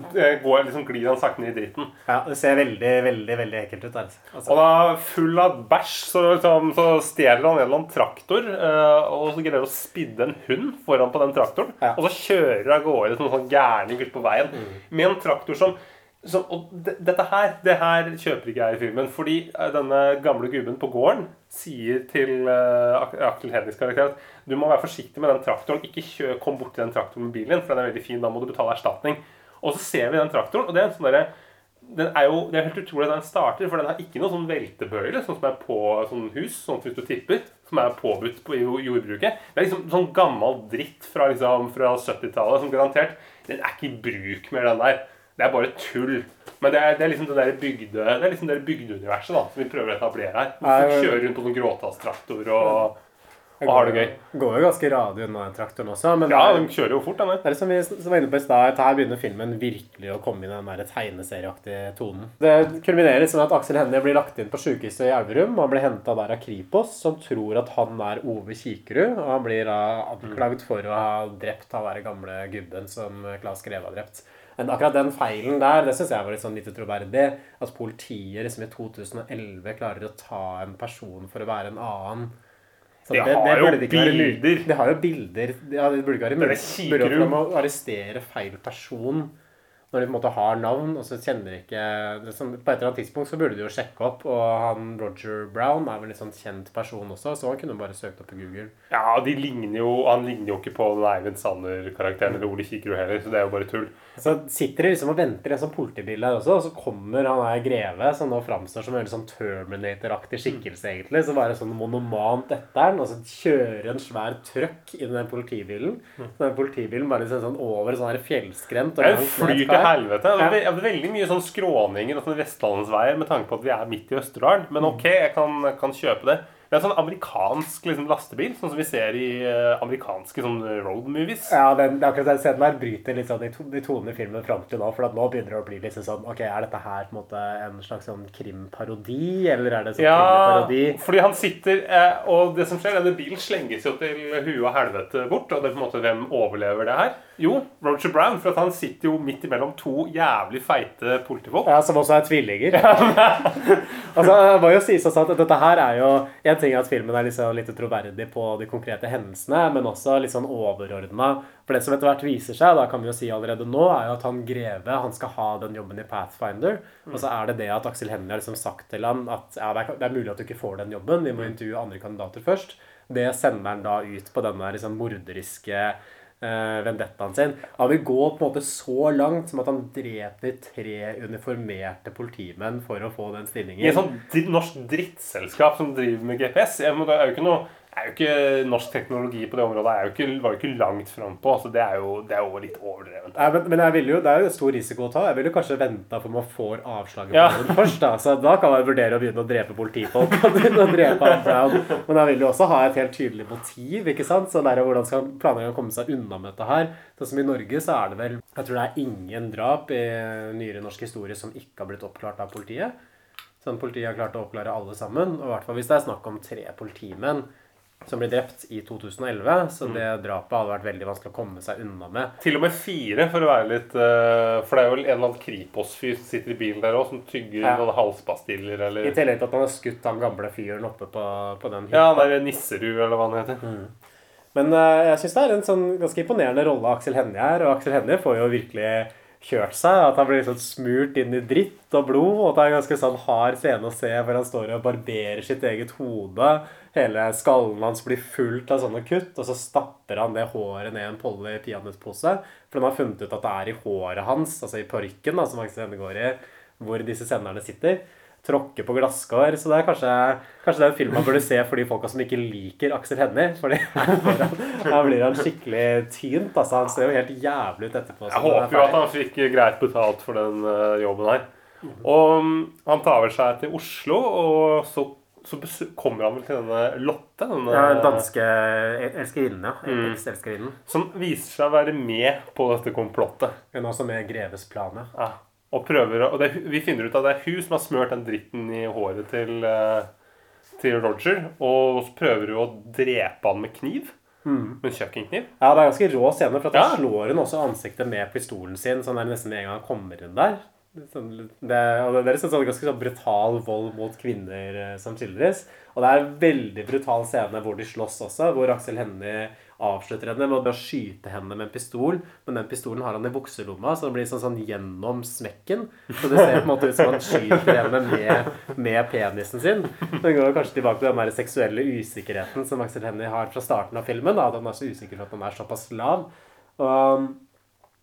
går, liksom, glir han sakte ned i dritten. Ja, det ser veldig, veldig veldig ekkelt ut. der. Altså. Og da, full av bæsj, så, liksom, så stjeler han en eller annen traktor, eh, og så greier han å spidde en hund foran på den traktoren, Ja. og så kjører av gårde som en sånn gærning ute på veien, med en traktor som som, og det, dette her det her kjøper ikke jeg i filmen. Fordi eh, denne gamle gubben på gården sier til uh, Aksel Hennies karakter at du må være forsiktig med den traktoren. Ikke kjø, kom bort til den traktoren med bilen, for den er veldig fin. Da må du betale erstatning. Og så ser vi den traktoren, og det er en sånn derre den er jo, Det er helt utrolig at den starter, for den har ikke noe sånn veltebøyle, sånn som er på sånn hus, sånn hvis du tipper, som er påbudt på, jordbruket. Det er liksom sånn gammel dritt fra, liksom, fra 70-tallet som garantert Den er ikke i bruk mer, den der. Det er bare tull. Men det er, det er liksom det der bygde, det er liksom det bygdeuniverset da, som vi prøver å etablere her. Hvorfor kjører rundt på sånn gråtasstraktor og, og har det gøy. Går jo ganske radig unna traktoren også. Men Ja, den er, kjører jo fort, den der. det er som vi som var inne på i stad, her begynner filmen virkelig å komme inn i den der tegneserieaktige tonen. Det kulminerer med at Aksel Hennie blir lagt inn på sykehuset i Elverum. Han blir henta der av Kripos, som tror at han er Ove Kikerud. Og han blir da anklagd for å ha drept han der gamle gubben som Claes Greve har drept. Men akkurat den feilen der, det syns jeg var litt sånn lite troverdig. At politiet liksom i 2011 klarer å ta en person for å være en annen. Så det, har det, burde det ikke være Det har jo bilder. Ja, det burde ikke være mulig. det å arrestere feil person når de på en måte har navn, og så kjenner de ikke sånn, På et eller annet tidspunkt så burde de jo sjekke opp, og han Roger Brown er vel en sånn kjent person også, så han kunne bare søkt opp på Google. Ja, de ligner jo, Han ligner jo ikke på Eivind Sanner-karakteren eller Ole Kikkerud heller, så det er jo bare tull. Så sitter de liksom og venter i en sånn politibil der også, og så kommer han der greve, som nå framstår som en veldig sånn Terminator-aktig skikkelse, egentlig. Så bare sånn monomant etter han, og så kjører en svær trøkk inn i den politibilen. Så den politibilen bare liksom sånn over sånn her fjellskrent. og ned flyr til. Helvete. Det er det er veldig mye sånn skråninger og sånn vestlandsveier med tanke på at vi er midt i Østerdalen. Men ok, jeg kan, kan kjøpe det. Det er en sånn amerikansk liksom, lastebil, sånn som vi ser i uh, amerikanske sånn road movies. Ja, den, er akkurat den scenen der bryter litt sånn de, to, de tonene i filmen fram til nå. For at nå begynner det å bli liksom sånn Ok, er dette her på en måte en slags sånn krimparodi, eller er det sånn Ja, krimparodi? fordi han sitter eh, Og det som skjer, denne bilen slenges jo til huet og helvete bort. Og det er på en måte hvem overlever det her? Jo, Roger Brown. For at han sitter jo midt imellom to jævlig feite politifolk. Ja, Som også er tvillinger. altså, det må jo sies også at dette her er jo En ting at filmen er liksom litt troverdig på de konkrete hendelsene, men også litt sånn overordna. For det som etter hvert viser seg, da kan vi jo si allerede nå, er jo at han greve han skal ha den jobben i Pathfinder. Og så er det det at Aksel Hennie har liksom sagt til han at ja, det er, det er mulig at du ikke får den jobben, vi må intervjue andre kandidater først. Det sender han da ut på denne liksom morderiske vendettaen sin. Han vil gå på en måte så langt som at han dreper tre uniformerte politimenn for å få den stillingen. I et sånt norsk drittselskap som driver med GPS. Det er jo ikke noe er jo ikke Norsk teknologi på det området er jo ikke, var jo ikke langt frampå. Altså det, er jo, det er jo litt overdrevent. Ja, men, men jeg vil jo, det er jo stor risiko å ta. Jeg ville kanskje venta for man får avslaget på Ja. først. da, så Da kan man vurdere å begynne å drepe politifolk. og å drepe Brown. Men jeg vil jo også ha et helt tydelig motiv. ikke sant? Så der, Hvordan skal planleggeren komme seg unna med dette her? Sånn som I Norge så er det vel Jeg tror det er ingen drap i nyere norsk historie som ikke har blitt oppklart av politiet. Sånn Politiet har klart å oppklare alle sammen. og hvert fall Hvis det er snakk om tre politimenn som ble drept i 2011, så det drapet hadde vært veldig vanskelig å komme seg unna med. Til og med fire, for å være litt eh, For det er jo en eller annen Kripos-fyr som sitter i bilen der òg, som tygger Ja. noen halspastiller eller I tillegg til at han har skutt han gamle fyren oppe på, på den Ja, han det er Nisserud, eller hva han heter. Men eh, jeg syns det er en sånn ganske imponerende rolle Aksel Hennie er. Og Aksel Hennie får jo virkelig kjørt seg. At han blir liksom smurt inn i dritt og blod. Og det er en ganske sånn hard scene å se hvor han står og barberer sitt eget hode. Hele skallen hans blir fullt av sånne kutt, og så stapper han det håret ned i en Polly peanøttpose. For han har funnet ut at det er i håret hans, altså i parykken da, som Aksel Hennie går i, hvor disse senderne sitter. Tråkke på glasskår. Så det er kanskje, kanskje den filmen man burde se for de folka som ikke liker Aksel Hennie. Fordi her blir han, her blir han skikkelig tynt. Altså, han ser jo helt jævlig ut etterpå. Jeg håper jo at han fikk greit betalt for den uh, jobben her. Og um, han tar vel seg til Oslo, og så så kommer han vel til denne Lotte? Denne, Ja, den danske elskerinnen, ja. Mm. Ekselskerinnen. Som viser seg å være med på dette komplottet. Hun er også med i Greves plan, ja. Og prøver Og det, vi finner ut at det er hun som har smørt den dritten i håret til, eh, til Roger. Og så prøver hun å drepe han med kniv. Mm. Med en kjøkkenkniv. Ja, det er ganske rå scene, for at Ja. slår hun også ansiktet med pistolen sin, sånn der nesten med en gang han kommer inn der. Sånn, det, og det er sånn, sånn ganske sånn brutal vold mot kvinner eh, som skildres. Og det er en veldig brutal scene hvor de slåss også, hvor Aksel Hennie avslutter henne med å skyte henne med en pistol, men den pistolen har han i bukselomma, så det blir sånn, sånn gjennom smekken. Så det ser på en måte ut som han skyter henne med, med penisen sin. Den går kanskje tilbake til den der seksuelle usikkerheten som Axel Hennie har fra starten av filmen, da, at han er så usikker for at han er såpass lav. Og det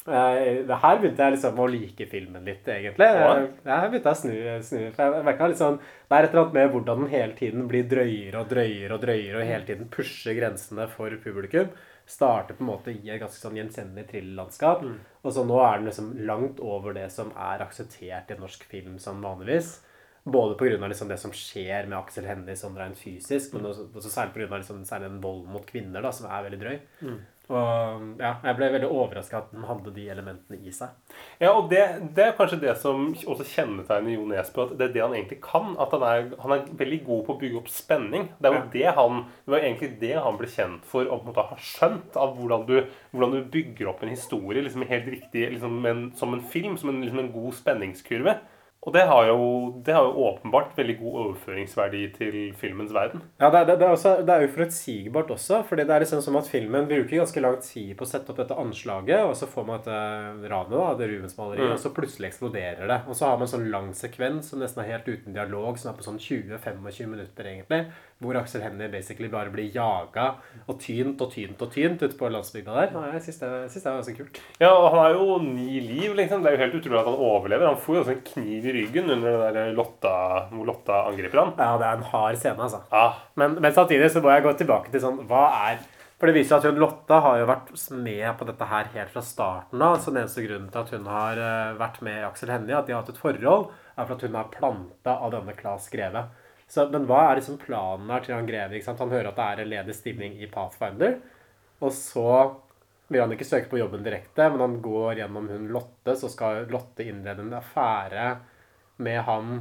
her begynte jeg liksom å like filmen litt, egentlig. Ja. Jeg begynte jeg å snu, snu for jeg merket litt sånn, Det er et eller annet med hvordan den hele tiden blir drøyere og drøyere og drøyere, og hele tiden pusher grensene for publikum. Starter på en måte i et ganske sånn gjenkjennelig thrillerlandskap. Og så nå er den liksom langt over det som er akseptert i norsk film som vanligvis. Både pga. Liksom det som skjer med Aksel Hennie sånn rent fysisk, men også, også særlig pga. Liksom, særlig en vold mot kvinner, da, som er veldig drøy. Og ja, jeg ble veldig overraska at den hadde de elementene i seg. Ja, og det, det er kanskje det som også kjennetegner Jo Nesbø. At det er det han egentlig kan. At han er, han er veldig god på å bygge opp spenning. Det Ja. det han Det var egentlig det han ble kjent for å på en måte ha skjønt. Av hvordan du, hvordan du bygger opp en historie liksom helt riktig liksom en, som en film. Som en, liksom en god spenningskurve. Og det har, jo, det har jo åpenbart veldig god overføringsverdi til filmens verden. Ja, det, det, det, er også, det er uforutsigbart også. fordi det er liksom som at filmen bruker ganske lang tid på å sette opp dette anslaget, og så får man dette ranet, da, det Rubens-maleriet, Mm. og så plutselig eksploderer det. Og så har man en sånn lang sekvens som nesten er helt uten dialog, som er på sånn 20-25 minutter, egentlig. Hvor Aksel Hennie basically bare blir jaga og tynt og tynt og tynt ute på landsbygda der. Og jeg syns det, jeg synes det var ganske kult. Ja, og han har jo ni liv, liksom. Det er jo helt utrolig at han overlever. Han får jo også en kniv i ryggen under det der Lotta, hvor Lotta angriper han. Ja, det er en hard scene, altså. Ja, Men, men samtidig så må jeg gå tilbake til sånn Hva er For det viser seg at hun Lotta har jo vært med på dette her helt fra starten av. Så den eneste grunnen til at hun har eh, vært med i Aksel Hennie, at de har hatt et forhold, er for at hun er planta av denne Claes Greve. Så, men hva er liksom planen her til han Greve? Ikke sant? Han hører at det er en ledig stilling i Pathfinder. Og så vil han ikke søke på jobben direkte, men han går gjennom hun Lotte, så skal Lotte innlede en affære med han.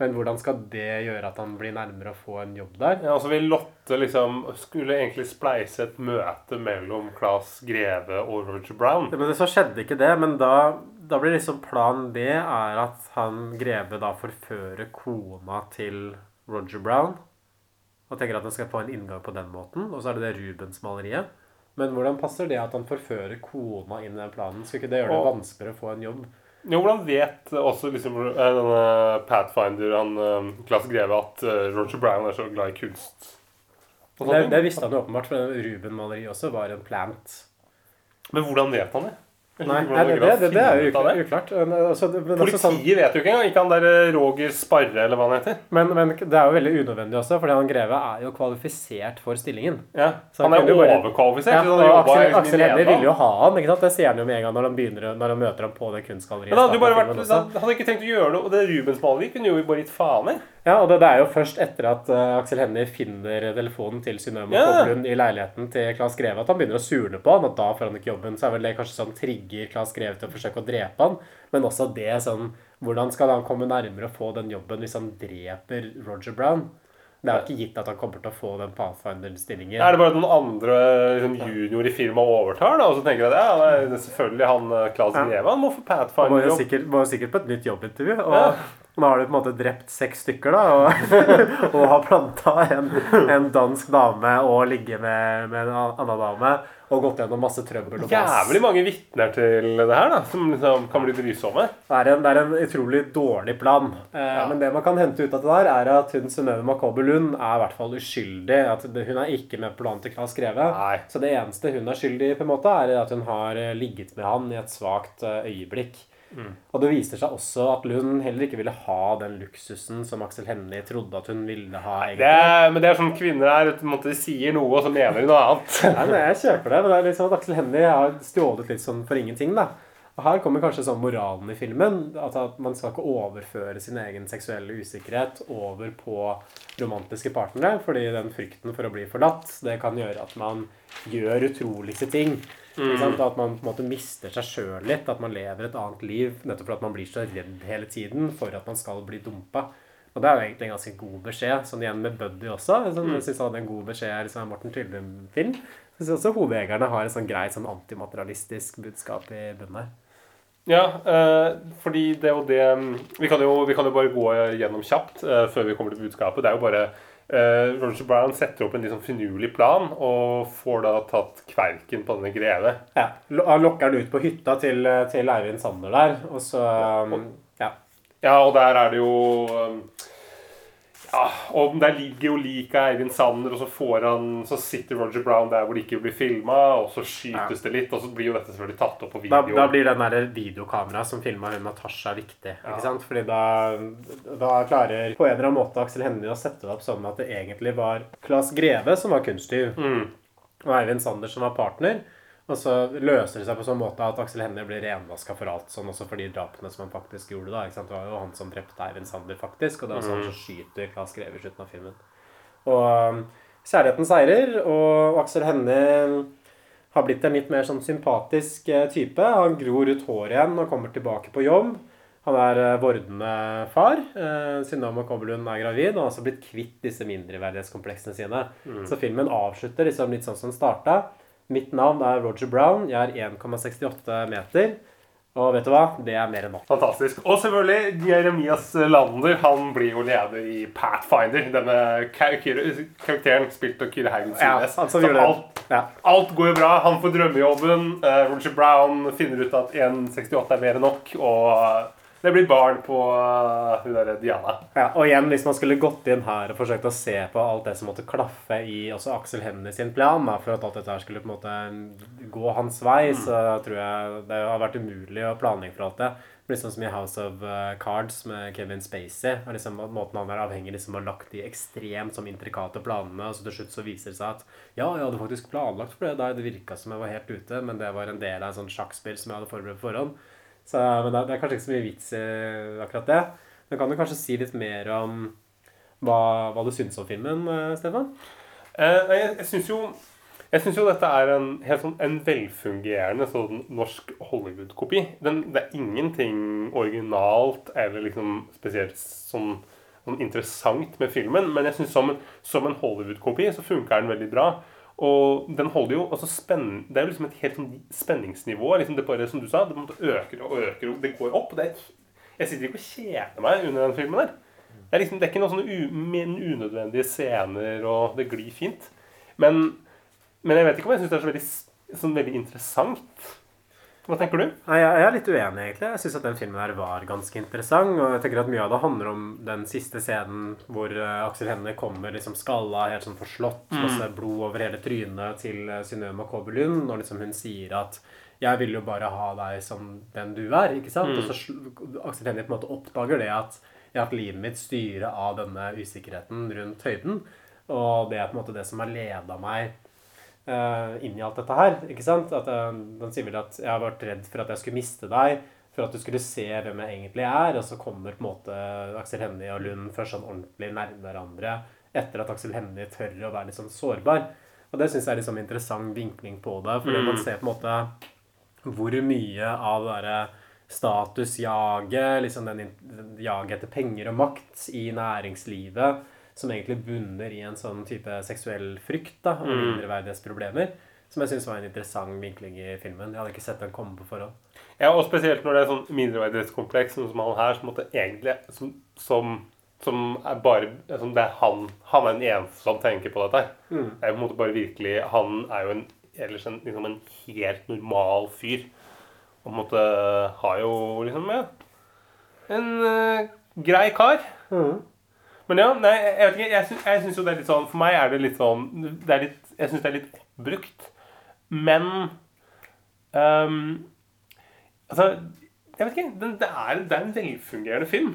Men hvordan skal det gjøre at han blir nærmere å få en jobb der? Ja, altså vil Lotte liksom Skulle egentlig spleise et møte mellom Claes Greve og Roger Brown. Ja, Men det, så skjedde ikke det, men da, da blir liksom planen B er at han Greve da forfører kona til Roger Brown. Og tenker at han skal få en inngang på den måten. Og så er det det Rubens-maleriet. Men hvordan passer det at han forfører kona inn i den planen? Skal ikke det gjøre det vanskeligere å få en jobb? Jo, hvordan vet også liksom eh, denne Pathfinder, han eh, Claes Greve, at eh, Roger Brown er så glad i kunst? Det, det visste han jo åpenbart, for Ruben-maleriet også var en plant. Men hvordan vet han det? Nei, nei det, det, det, det er jo uklart. uklart. Altså, Politiet altså sånn- vet jo ikke engang. Ikke han der eh, Roger Sparre, eller hva han heter. Men, men det er jo veldig unødvendig også, fordi han Greve er jo kvalifisert for stillingen. Ja, Så Han er jo bare- overkvalifisert. Ja, så og Aksel, Aksel Hennie ville jo ha han. ikke sant? Det ser han jo med en gang når han begynner, når han møter ham på det kunstgalleriet. Han hadde ikke tenkt å gjøre noe. Og det Rubens-maleriet kunne jo bare gitt faen i. Ja, og det, det er jo først etter at uh, Aksel Hennie finner telefonen til Synnøve Ja. Koblund i leiligheten til Claes Greve, at han begynner å surne på han, og da får han ikke jobben. Så er vel det kanskje sånn trigger Claes Greve til å forsøke å drepe han. Men også det sånn Hvordan skal han komme nærmere å få den jobben hvis han dreper Roger Brown? Det er jo ikke gitt at han kommer til å få den Pathfinder-stillingen. Er det bare at noen andre liksom, junior i firmaet overtar, da? Og så tenker jeg at ja, det er- selvfølgelig han eh, Claes Ja. Greve. Han må få Han må Pathfinder jo jobb. sikkert, må jo sikkert på et nytt jobbintervju. Og Ja. nå har du på en måte drept seks stykker, da. Og, og har planta en, en dansk dame og ligget med, med en annen dame. Og gått gjennom masse trøbbel og mas. Jævlig mange vitner til det her, da, som liksom kan bli brysomme. Det er, en, det er en utrolig dårlig plan. Eh, Men det man kan hente ut av det der, er at hun Synnøve Makobe Lund er i hvert fall uskyldig. At hun er ikke med på planen til Klas Greve. Nei. Så det eneste hun er skyldig i, på en måte, er at hun har eh, ligget med han i et svakt eh, øyeblikk. Mm. Og det viser seg også at Lund heller ikke ville ha den luksusen som Aksel Hennie trodde at hun ville ha. Det er, men det er sånn kvinner er. måte, De sier noe, og så mener de noe annet. Nei, men Jeg kjøper det, men det er liksom at Aksel Hennie har stjålet litt sånn for ingenting. da. Og her kommer kanskje sånn moralen i filmen. At man skal ikke overføre sin egen seksuelle usikkerhet over på romantiske partnere. Fordi den frykten for å bli forlatt, det kan gjøre at man gjør utroligste ting. Sant? At man på en måte mister seg sjøl litt. At man lever et annet liv nettopp for at man blir så redd hele tiden for at man skal bli dumpa. Og det er jo egentlig en ganske god beskjed. Sånn igjen med Buddy også. Sånn, jeg synes han hadde en god beskjed liksom, Morten Tyldum-film. Jeg synes også Hodejegerne har et sånn greit sånn antimaterialistisk budskap i bunnen her. Ja, eh, fordi det er jo det vi kan jo, vi kan jo bare gå gjennom kjapt eh, før vi kommer til budskapet. Det er jo bare Roger Brown setter opp en sånn finurlig plan og får da tatt kverken på denne greve. Ja, Han lokker den ut på hytta til, til Eivind Sander der, og så um, Ja. Ja, og der er det jo um, Ja, og der ligger jo liket av Eivind Sander, og så får han Så sitter Roger Brown der hvor det ikke blir filma, og så skytes det litt, og så blir jo dette selvfølgelig tatt opp på video. da blir den der videokameraet som filma hun Natasha, viktig. ikke sant? Fordi da, da klarer på en eller annen måte Aksel Hennie å sette det opp sånn at det egentlig var Claes Greve som var kunsttyv, Mm. og Eivind Sander som var partner. Og så løser det seg på sånn måte at Aksel Hennie blir renvaska for alt, sånn også for de drapene som han faktisk gjorde. da, ikke sant? Det var jo han som drepte Eivind Sander, faktisk, og det er også han som skyter Claes Greve i slutten av filmen. Og um, kjærligheten seirer, og Aksel Hennie har blitt en litt mer sånn sympatisk eh, type. Han gror ut håret igjen og kommer tilbake på jobb. Han er eh, vordende far. Eh, Synnøve Kobbelund er gravid og har også blitt kvitt disse mindreverdighetskompleksene sine. Så filmen avslutter liksom litt sånn som den starta. Mitt navn er Roger Brown. Jeg er 1,68 meter. Og vet du hva? Det er mer enn nok. Fantastisk. Og selvfølgelig Jeremias Lander. Han blir jo leder i Pathfinder. Denne kar- kar- karakteren spilt av Kyrre Haugen Ja, Sundnes. han som Så alt, Ja. alt går jo bra. Han får drømmejobben. Eh, Roger Brown finner ut at 1,68 er mer enn nok. Og det blir barn på uh, hun derre Diana. Ja, og igjen, hvis man skulle gått inn her og forsøkt å se på alt det som måtte klaffe i også Aksel Hennie sin plan, da, for at alt dette her skulle på en måte gå hans vei, så tror jeg det har vært umulig å planlegge for alt det. Sånn som i House of eh, Cards med Kevin Spacey. og liksom Måten han er avhengig liksom ha lagt de ekstremt som intrikate planene, og så til slutt så viser det seg at ja, jeg hadde faktisk planlagt for det Da det virka som jeg var helt ute, men det var en del av en sånn sjakkspill som jeg hadde forberedt på forhånd. Så, men det det er kanskje ikke så mye vits i akkurat det. Men kan du kanskje si litt mer om hva, hva du syns om filmen, eh, Stefan? Eh, jeg, jeg syns jo synes jo dette er en sånn en velfungerende sånn norsk Hollywood-kopi. Det er ingenting originalt eller liksom spesielt sånn, sånn interessant med filmen, men jeg syns som, som en Hollywood-kopi så funker den veldig bra. Og den holder jo altså spenn, Det er jo liksom et helt sånn spenningsnivå. Liksom det bare, som du sa, det øker og øker, og det går opp. Det er, jeg sitter ikke og kjeder meg under den filmen der. Det er, liksom, det er ikke noen sånne unødvendige scener, og det glir fint. Men, men jeg vet ikke om jeg syns det er så veldig, sånn veldig interessant. Hva tenker du? Nei, jeg jeg er litt uenig, egentlig. Jeg syns at den filmen her var ganske interessant. Og jeg tenker at mye av det handler om den siste scenen hvor uh, Aksel Hennie kommer liksom skalla, helt sånn forslått, masse blod over hele trynet til uh, Synnøve Makobe Lund, når liksom hun sier at 'Jeg vil jo bare ha deg som den du er', ikke sant? Og så Aksel Hennie på en måte oppdager det at jeg har hatt livet mitt styre av denne usikkerheten rundt høyden. Og det er på en måte det som har leda meg eh, inn i alt dette her. ikke sant? At eh, Den sier vel at jeg har vært redd for at jeg skulle miste deg, for at du skulle se hvem jeg egentlig er. Og så kommer på en måte Aksel Hennie og Lund først sånn ordentlig nærme hverandre etter at Aksel Hennie tør å være litt sånn sårbar. Og det syns jeg er liksom sånn interessant vinkling på det. Fordi man ser på en måte hvor mye av det derre statusjaget, liksom den in- jaget etter penger og makt i næringslivet, som egentlig bunner i en sånn type seksuell frykt da, og mindreverdighetsproblemer, som jeg syns var en interessant vinkling i filmen. Jeg hadde ikke sett den komme på forhånd. Ja, og spesielt når det er sånn mindreverdighetskompleks som han her, som egentlig som, som, som er bare som det er han, han er den eneste som tenker på dette. her. Det er på en måte bare virkelig Han er jo en, ellers en, liksom en helt normal fyr. Og på en måte har jo liksom ja, en uh, grei kar. Men ja, nei, jeg vet ikke. Jeg sy jeg syns jo det er litt sånn For meg er det litt sånn det litt, Jeg syns det er litt oppbrukt. Men um, Altså, jeg vet ikke. Det, er, det er en velfungerende film.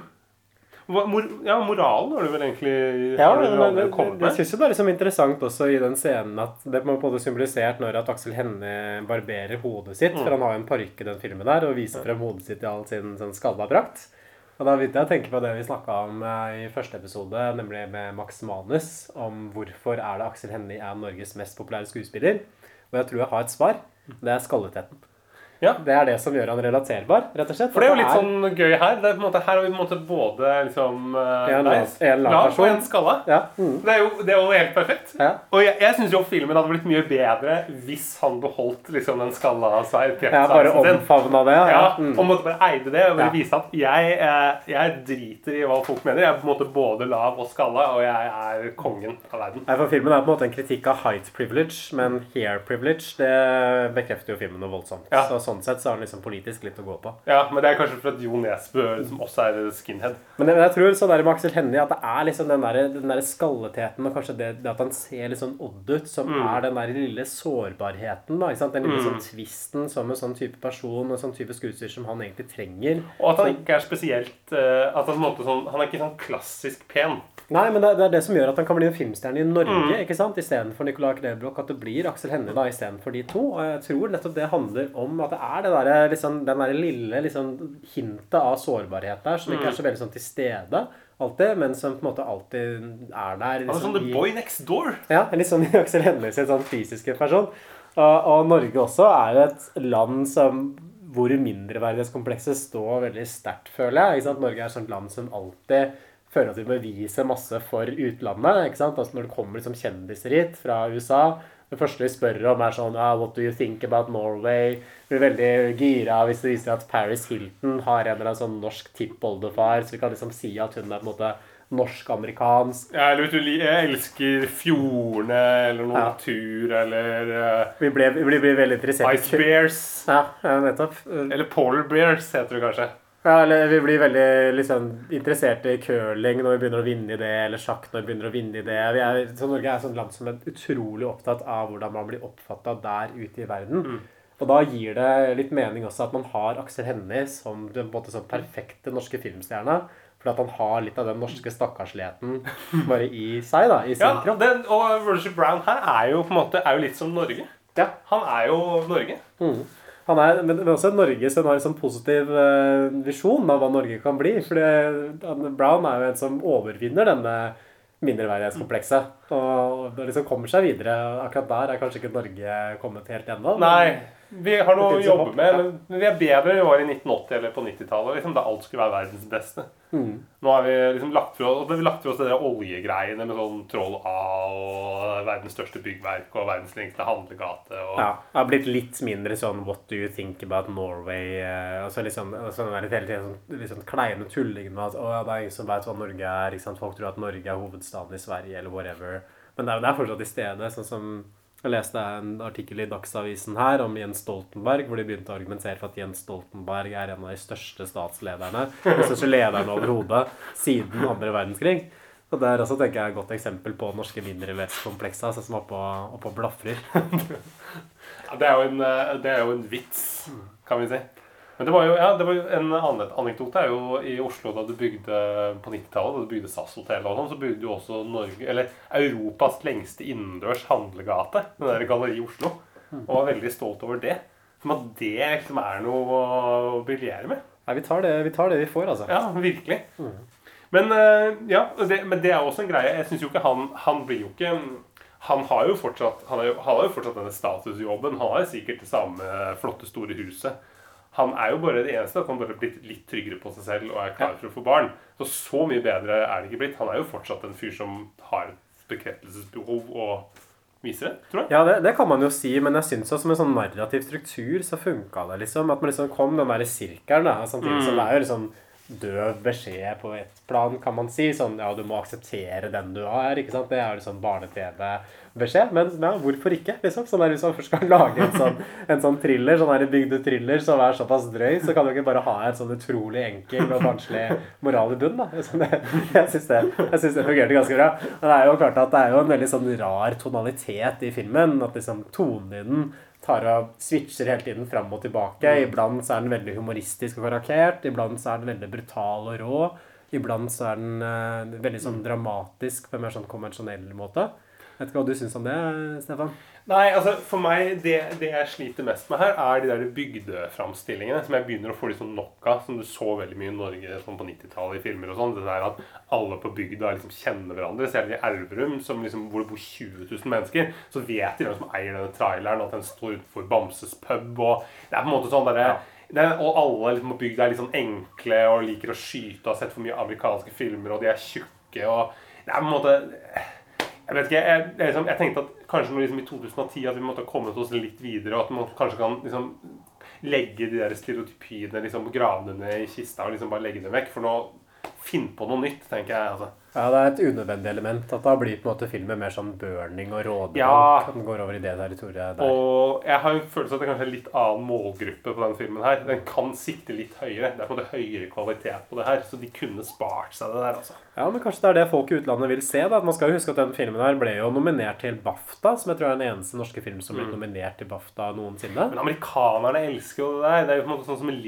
Mor ja, moralen har du vel egentlig Ja, du men det, det, jeg syns det er liksom interessant også i den scenen at det på en måte symbolisert når at Aksel Hennie barberer hodet sitt. Mm. For han har jo en parykk i den filmen der og viser frem hodet sitt i all sin sånn skalla prakt. Og da begynte jeg å tenke på det vi snakka om eh, i første episode, nemlig med Max Manus, om hvorfor er det Aksel Hennie er Norges mest populære skuespiller. Og jeg tror jeg har et svar. Det er skalletettheten. Ja. Det er det som gjør han relaterbar, rett og slett. For det er jo litt sånn gøy her. Det er på en måte, her har vi på en måte både liksom eh, En lav- en lav og en skalla. Ja. Mm. Det, er jo, det er jo helt perfekt. Ja. Og jeg, jeg syns jo filmen hadde blitt mye bedre hvis han beholdt liksom den skalla sveip- Ja, bare omfavna det. Ja, Mm. og måtte bare eide det og bare vise at jeg, eh, jeg driter i hva folk mener. Jeg er på en måte både lav og skalla, og jeg er kongen av verden. Nei, for Filmen er på en måte en kritikk av height privilege, men hair privilege det bekrefter jo filmen noe voldsomt. Ja. Så Sånn sett så har han liksom politisk litt å gå på. Ja, Men det er kanskje fordi Jo Nesbø liksom også er skinhead. Men jeg, jeg tror så der med Aksel Hennie at det er liksom den der, den der skalletheten og kanskje det, det at han ser litt sånn odd ut, som Mm. er den der lille sårbarheten. da, ikke sant? Den lille Mm. sånn tvisten som en sånn type person og en sånn type skuespiller som han egentlig trenger. Og at han ikke er spesielt uh, at han, på en måte sånn, han er ikke sånn klassisk pen. Nei, men det, det er det som gjør at han kan bli en filmstjerne i Norge Mm. ikke sant? istedenfor Nicolai Klebrok. At det blir Aksel Hennie da istedenfor de to. Og jeg tror nettopp det handler om at det er det der, liksom, den der lille liksom, hintet av sårbarhet der som ikke Mm. er så veldig sånn til stede alltid, men som på en måte alltid er der. Er liksom, sånn the boy next door. ja, litt sånn Aksel Hennie sin sånn fysiske person. Og, og Norge også er et land som hvor mindreverdighetskomplekset står veldig sterkt, føler jeg. Norge er et sånt land som alltid føler at vi beviser masse for utlandet. Ikke sant? Altså Når det kommer liksom kjendiser hit fra USA Det første vi spør om, er sånn ah, What do you think about Norway? Blir veldig gira hvis det viser at Paris Hilton har en eller annen sånn norsk tippoldefar, så vi kan liksom si at hun er på en måte norsk-amerikansk. Ja, eller vet du, jeg elsker fjordene eller noe Ja. natur eller uh, Vi ble, vi blir, veldig interessert Ice Bears. Ja, ja, nettopp. Eller Polar Bears, heter det kanskje. Ja, eller vi blir veldig liksom, interessert i curling når vi begynner å vinne i det, eller sjakk når vi begynner å vinne i det. Vi er, så Norge er et land som er utrolig opptatt av hvordan man blir oppfatta der ute i verden. Og da gir det litt mening også at man har Aksel Hennie som den perfekte norske filmstjerna. For at han har litt av den norske stakkarsligheten bare i seg, da. I sin Ja, kropp. den, og Roger Brown her er jo på en måte litt som Norge. Ja. Han er jo Norge. Mm. Han er, men, men også Norge som har en sånn positiv uh, visjon av hva Norge kan bli. For Brown er jo en som overvinner denne mindreverdighetskomplekset. Og det liksom kommer seg videre. Akkurat der er kanskje ikke Norge kommet helt ennå. men- Nei, vi har noe å jo jobbe med, men men vi er bedre enn vi var i 1980 eller på 90-tallet, liksom, da alt skulle være verdens beste. Mm. Nå har vi liksom lagt fra oss, vi lagt fra oss der oljegreiene med sånn Troll A og verdens største byggverk og verdens lengste handlegate. Og, Ja, det har blitt litt mindre sånn What do you think about Norway? Og så liksom, altså den der hele tiden sånn, sånn kleine tullingen med at å, ja, det er ingen som vet hva Norge er. Folk tror at Norge er hovedstaden i Sverige, eller whatever. Men det er, det er fortsatt i stedet. Sånn som jeg leste en artikkel i Dagsavisen her om Jens Stoltenberg, hvor de begynte å argumentere for at Jens Stoltenberg er en av de største statslederne. Den største lederen overhodet siden andre verdenskrig. Og det er også tenker jeg, et godt eksempel på norske mindreverdighetskomplekser altså, som er oppe og, blafrer. Det, er jo en, eh, det er jo en vits, kan vi si. Men det var jo, ja, det var jo en annen anekdote er jo i Oslo da du bygde på 90-tallet, da du bygde SAS-hotell og sånn, så bygde du også Norge, eller Europas lengste innendørs handlegate, den der Galleri Oslo, og var veldig stolt over det. Som at det liksom er noe å briljere med. Nei, vi tar, det, vi tar det vi får, altså. Ja, virkelig. Men eh, ja, det, men det er også en greie. Jeg synes jo ikke han Han blir jo ikke Han har jo fortsatt Han, har jo, han har jo fortsatt denne statusjobben. Han har jo sikkert det samme flotte, store huset. Han er jo bare det eneste at han bare har blitt litt tryggere på seg selv og er klar for å få barn. Så så mye bedre er det ikke blitt. Han er jo fortsatt en fyr som har et bekreftelsesbehov og viser det, tror jeg. Ja, det, det kan man jo si, men jeg syns også en sånn narrativ struktur så funka det, liksom. At man liksom kom den derre sirkelen, da. Samtidig som Mm. det er jo liksom døv beskjed på et plan, kan man si. Sånn ja, du må akseptere den du er, ikke sant. Det er liksom barne-TV-beskjed. Men ja, hvorfor ikke, liksom? Sånn der, hvis man først skal lage en sånn, en sånn thriller, sånn her bygde thriller som er såpass drøy, så kan du ikke bare ha en sånn utrolig enkel og barnslig moral i bunnen, da. Sånn, det, jeg syns det, jeg synes det fungerte ganske bra. Men det er jo klart at det er jo en veldig sånn rar tonalitet i filmen. At liksom tonen i den tar og switcher hele tiden fram og tilbake. Iblant så er den veldig humoristisk og karakert. Iblant så er den veldig brutal og rå. Iblant så er den uh, veldig sånn dramatisk på en mer sånn konvensjonell måte. Vet ikke hva du syns om det, Stefan? Nei, altså for meg, det, det jeg sliter mest med her, er de der bygdeframstillingene som jeg begynner å få sånn nok av. Som du så veldig mye i Norge sånn på 90-tallet i filmer og sånn. Det der at alle på bygda liksom kjenner hverandre. Selv i Elverum, som liksom, hvor det bor 20 000 mennesker, så vet de hvem som eier denne traileren, at den står utenfor Bamses pub. og Det er på en måte sånn derre det er, og alle liksom, på bygda er litt sånn enkle og liker å skyte og har sett for mye amerikanske filmer, og de er tjukke og Det er på en måte Jeg vet ikke. Jeg, jeg, liksom, jeg tenkte at kanskje liksom i 2010 at vi måtte ha kommet oss litt videre, og at man kanskje kan liksom legge de der stereotypiene liksom grave ned i kista og liksom bare legge dem vekk. For nå Finn på noe nytt, tenker jeg. altså. Ja, det er et unødvendig element. At da blir på en måte filmen mer sånn burning og rådende. Ja. At den går over i det territoriet der. Og jeg har en følelse av at det kanskje er en litt annen målgruppe på den filmen her. Den kan sikte litt høyere. Det er på en måte høyere kvalitet på det her, så de kunne spart seg det der, altså. Ja, men kanskje det er det folk i utlandet vil se. da. Man skal jo huske at den filmen her ble jo nominert til BAFTA, som jeg tror er den eneste norske film som ble Mm. nominert til BAFTA noensinne. Men amerikanerne elsker jo det der. Det er jo på en måte sånn som med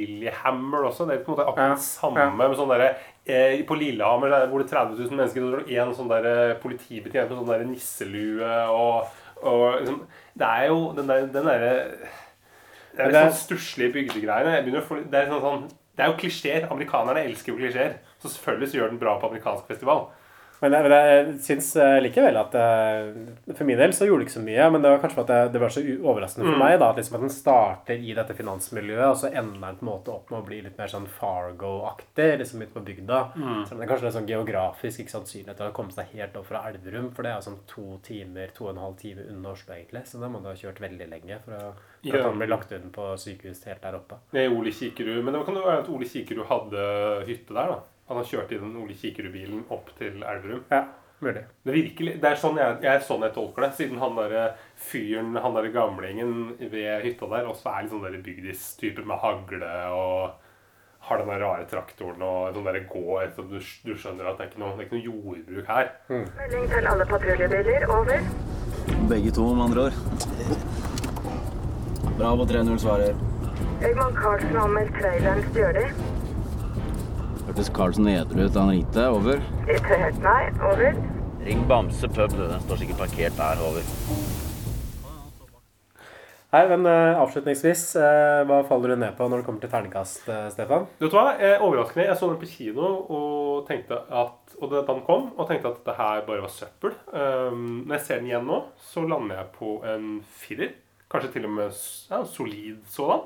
også. Det er på en måte akkurat det samme med sånn derre eh, På Lillehammer der bor det 30 000 mennesker, og det er en sånn der eh, politibetjent med sånn der nisselue og, og liksom Det er jo den der den derre Det er litt sånn stusslige bygdegreiene. Få- Det er sånn, sånn det er jo klisjeer. Amerikanerne elsker jo klisjeer. Så selvfølgelig så gjør den bra på amerikansk festival. Men jeg, men jeg syns eh, likevel at eh, For min del så gjorde det ikke så mye. Men det var kanskje at det, det var så overraskende for Mm. meg da, at, liksom at den starter i dette finansmiljøet, og så ender den på en måte opp med å bli litt mer sånn Fargo-aktig, liksom ute på bygda. Mm. Så det er kanskje litt sånn geografisk ikke sannsynlig det har kommet seg helt opp fra Elverum, for det er sånn to timer, to og en halv time unna Oslo, egentlig. Så da må du ha kjørt veldig lenge for, å, for Ja. at han blir lagt inn på sykehus helt der oppe. Er Ole Kikerud. Men det kan jo være at Ole Kikerud hadde hytte der, da. Han har kjørt i den Ole Kikkerud-bilen opp til Elverum. Ja, mulig. Det, virkelig, det er sånn jeg, jeg, er sånn jeg tolker det. Siden han derre fyren, han derre gamlingen ved hytta der, også er litt sånn derre bygdis-type med hagle og har den der rare traktoren og sånn derre gård. Så du, du skjønner at det er ikke noe, det er ikke noe jordbruk her. Melding til alle patruljebiler. Over. Begge to, med andre ord. Bravo 3-0 svarer. Eggman Karlsen anmeldt traileren stjålet. Hørtes Carlsen edru ut da han ringte. Over. Nei. Over. Ring Bamse pub, du. Den står sikkert parkert der. Over. Hei, men uh, avslutningsvis, uh, hva faller du ned på når det kommer til terningkast, uh, Stefan? Vet du hva? Eh, overraskende. Jeg så den på kino og tenkte at Og da den kom, og tenkte at det her bare var søppel. Um, når jeg ser den igjen nå, så lander jeg på en firer. Kanskje til og med ja, solid sådan.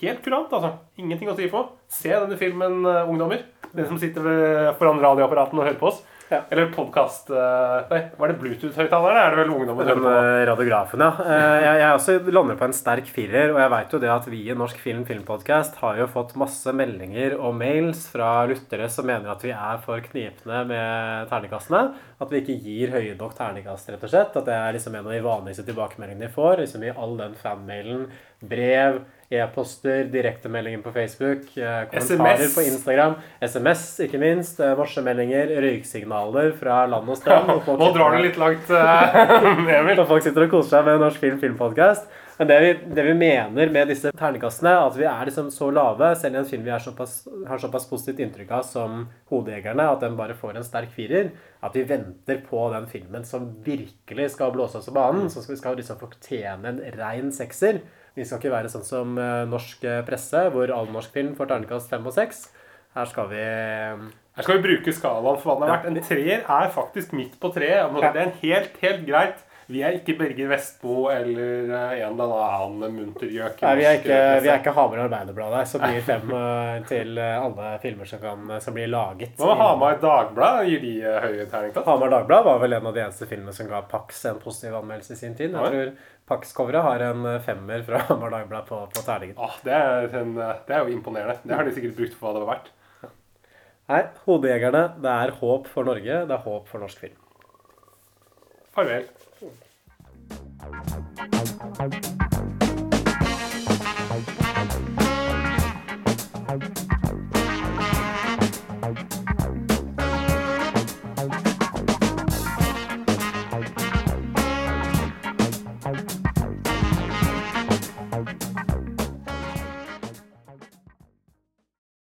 Helt kurant, altså. Ingenting å si på. Se denne filmen, eh, ungdommer. Dere som sitter ved, foran radioapparaten og hører på oss. Eller podkast Nei, var det Bluetooth-høyttalerne? Er det vel ungdommen Den eh, radiografen, ja. Eh, Jeg, jeg også lander på en sterk firer, og jeg veit jo det at vi i Norsk Film Filmpodkast har jo fått masse meldinger og mails fra lyttere som mener at vi er for knipne med terningkastene. At vi ikke gir høye nok terningkast, rett og slett. At det er liksom en av de vanligste tilbakemeldingene de får. Liksom I all den fanmailen, brev, e-poster, direktemeldinger på Facebook, eh, kommentarer SMS. på Instagram, SMS ikke minst, varsemeldinger, morsemeldinger, røyksignaler fra land og strand. folk Nå drar du litt langt, eh, Emil. Når folk sitter og koser seg med Norsk Film Filmpodkast. Men det vi, det vi mener med disse terningkastene, er at vi er liksom så lave, selv i en film vi såpass, har såpass positivt inntrykk av som 'Hodejegerne', at den bare får en sterk firer, at vi venter på den filmen som virkelig skal blåse oss av banen, som skal, skal liksom fortjene en rein sekser. Vi skal ikke være sånn som eh, norsk eh, presse, hvor all norsk film får terningkast fem og seks. Her skal vi Her skal vi bruke skalaen for hva den har vært. En treer er faktisk midt på treet. Det er en helt, helt greit. Vi er ikke Berger Vestbo eller eh, en eller annen muntergjøk. gjøk. Vi er ikke, vi er ikke Hamar Arbeiderblad her, som gir fem eh, til eh, alle filmer som, kan, som blir laget. Hva med Hamar Dagblad? Gir de eh, høye terningkast? Hamar Dagblad var vel en av de eneste filmene som ga Pax en positiv anmeldelse i sin tid. Jeg tror Pax-coveret har en eh, femmer fra Hamar Dagblad på, på terningen. Ah, det, er en, eh, det er jo imponerende. Det har de sikkert brukt for hva det var verdt. Nei, Hodejegerne, det er håp for Norge, det er håp for norsk film. Farvel. Thank you.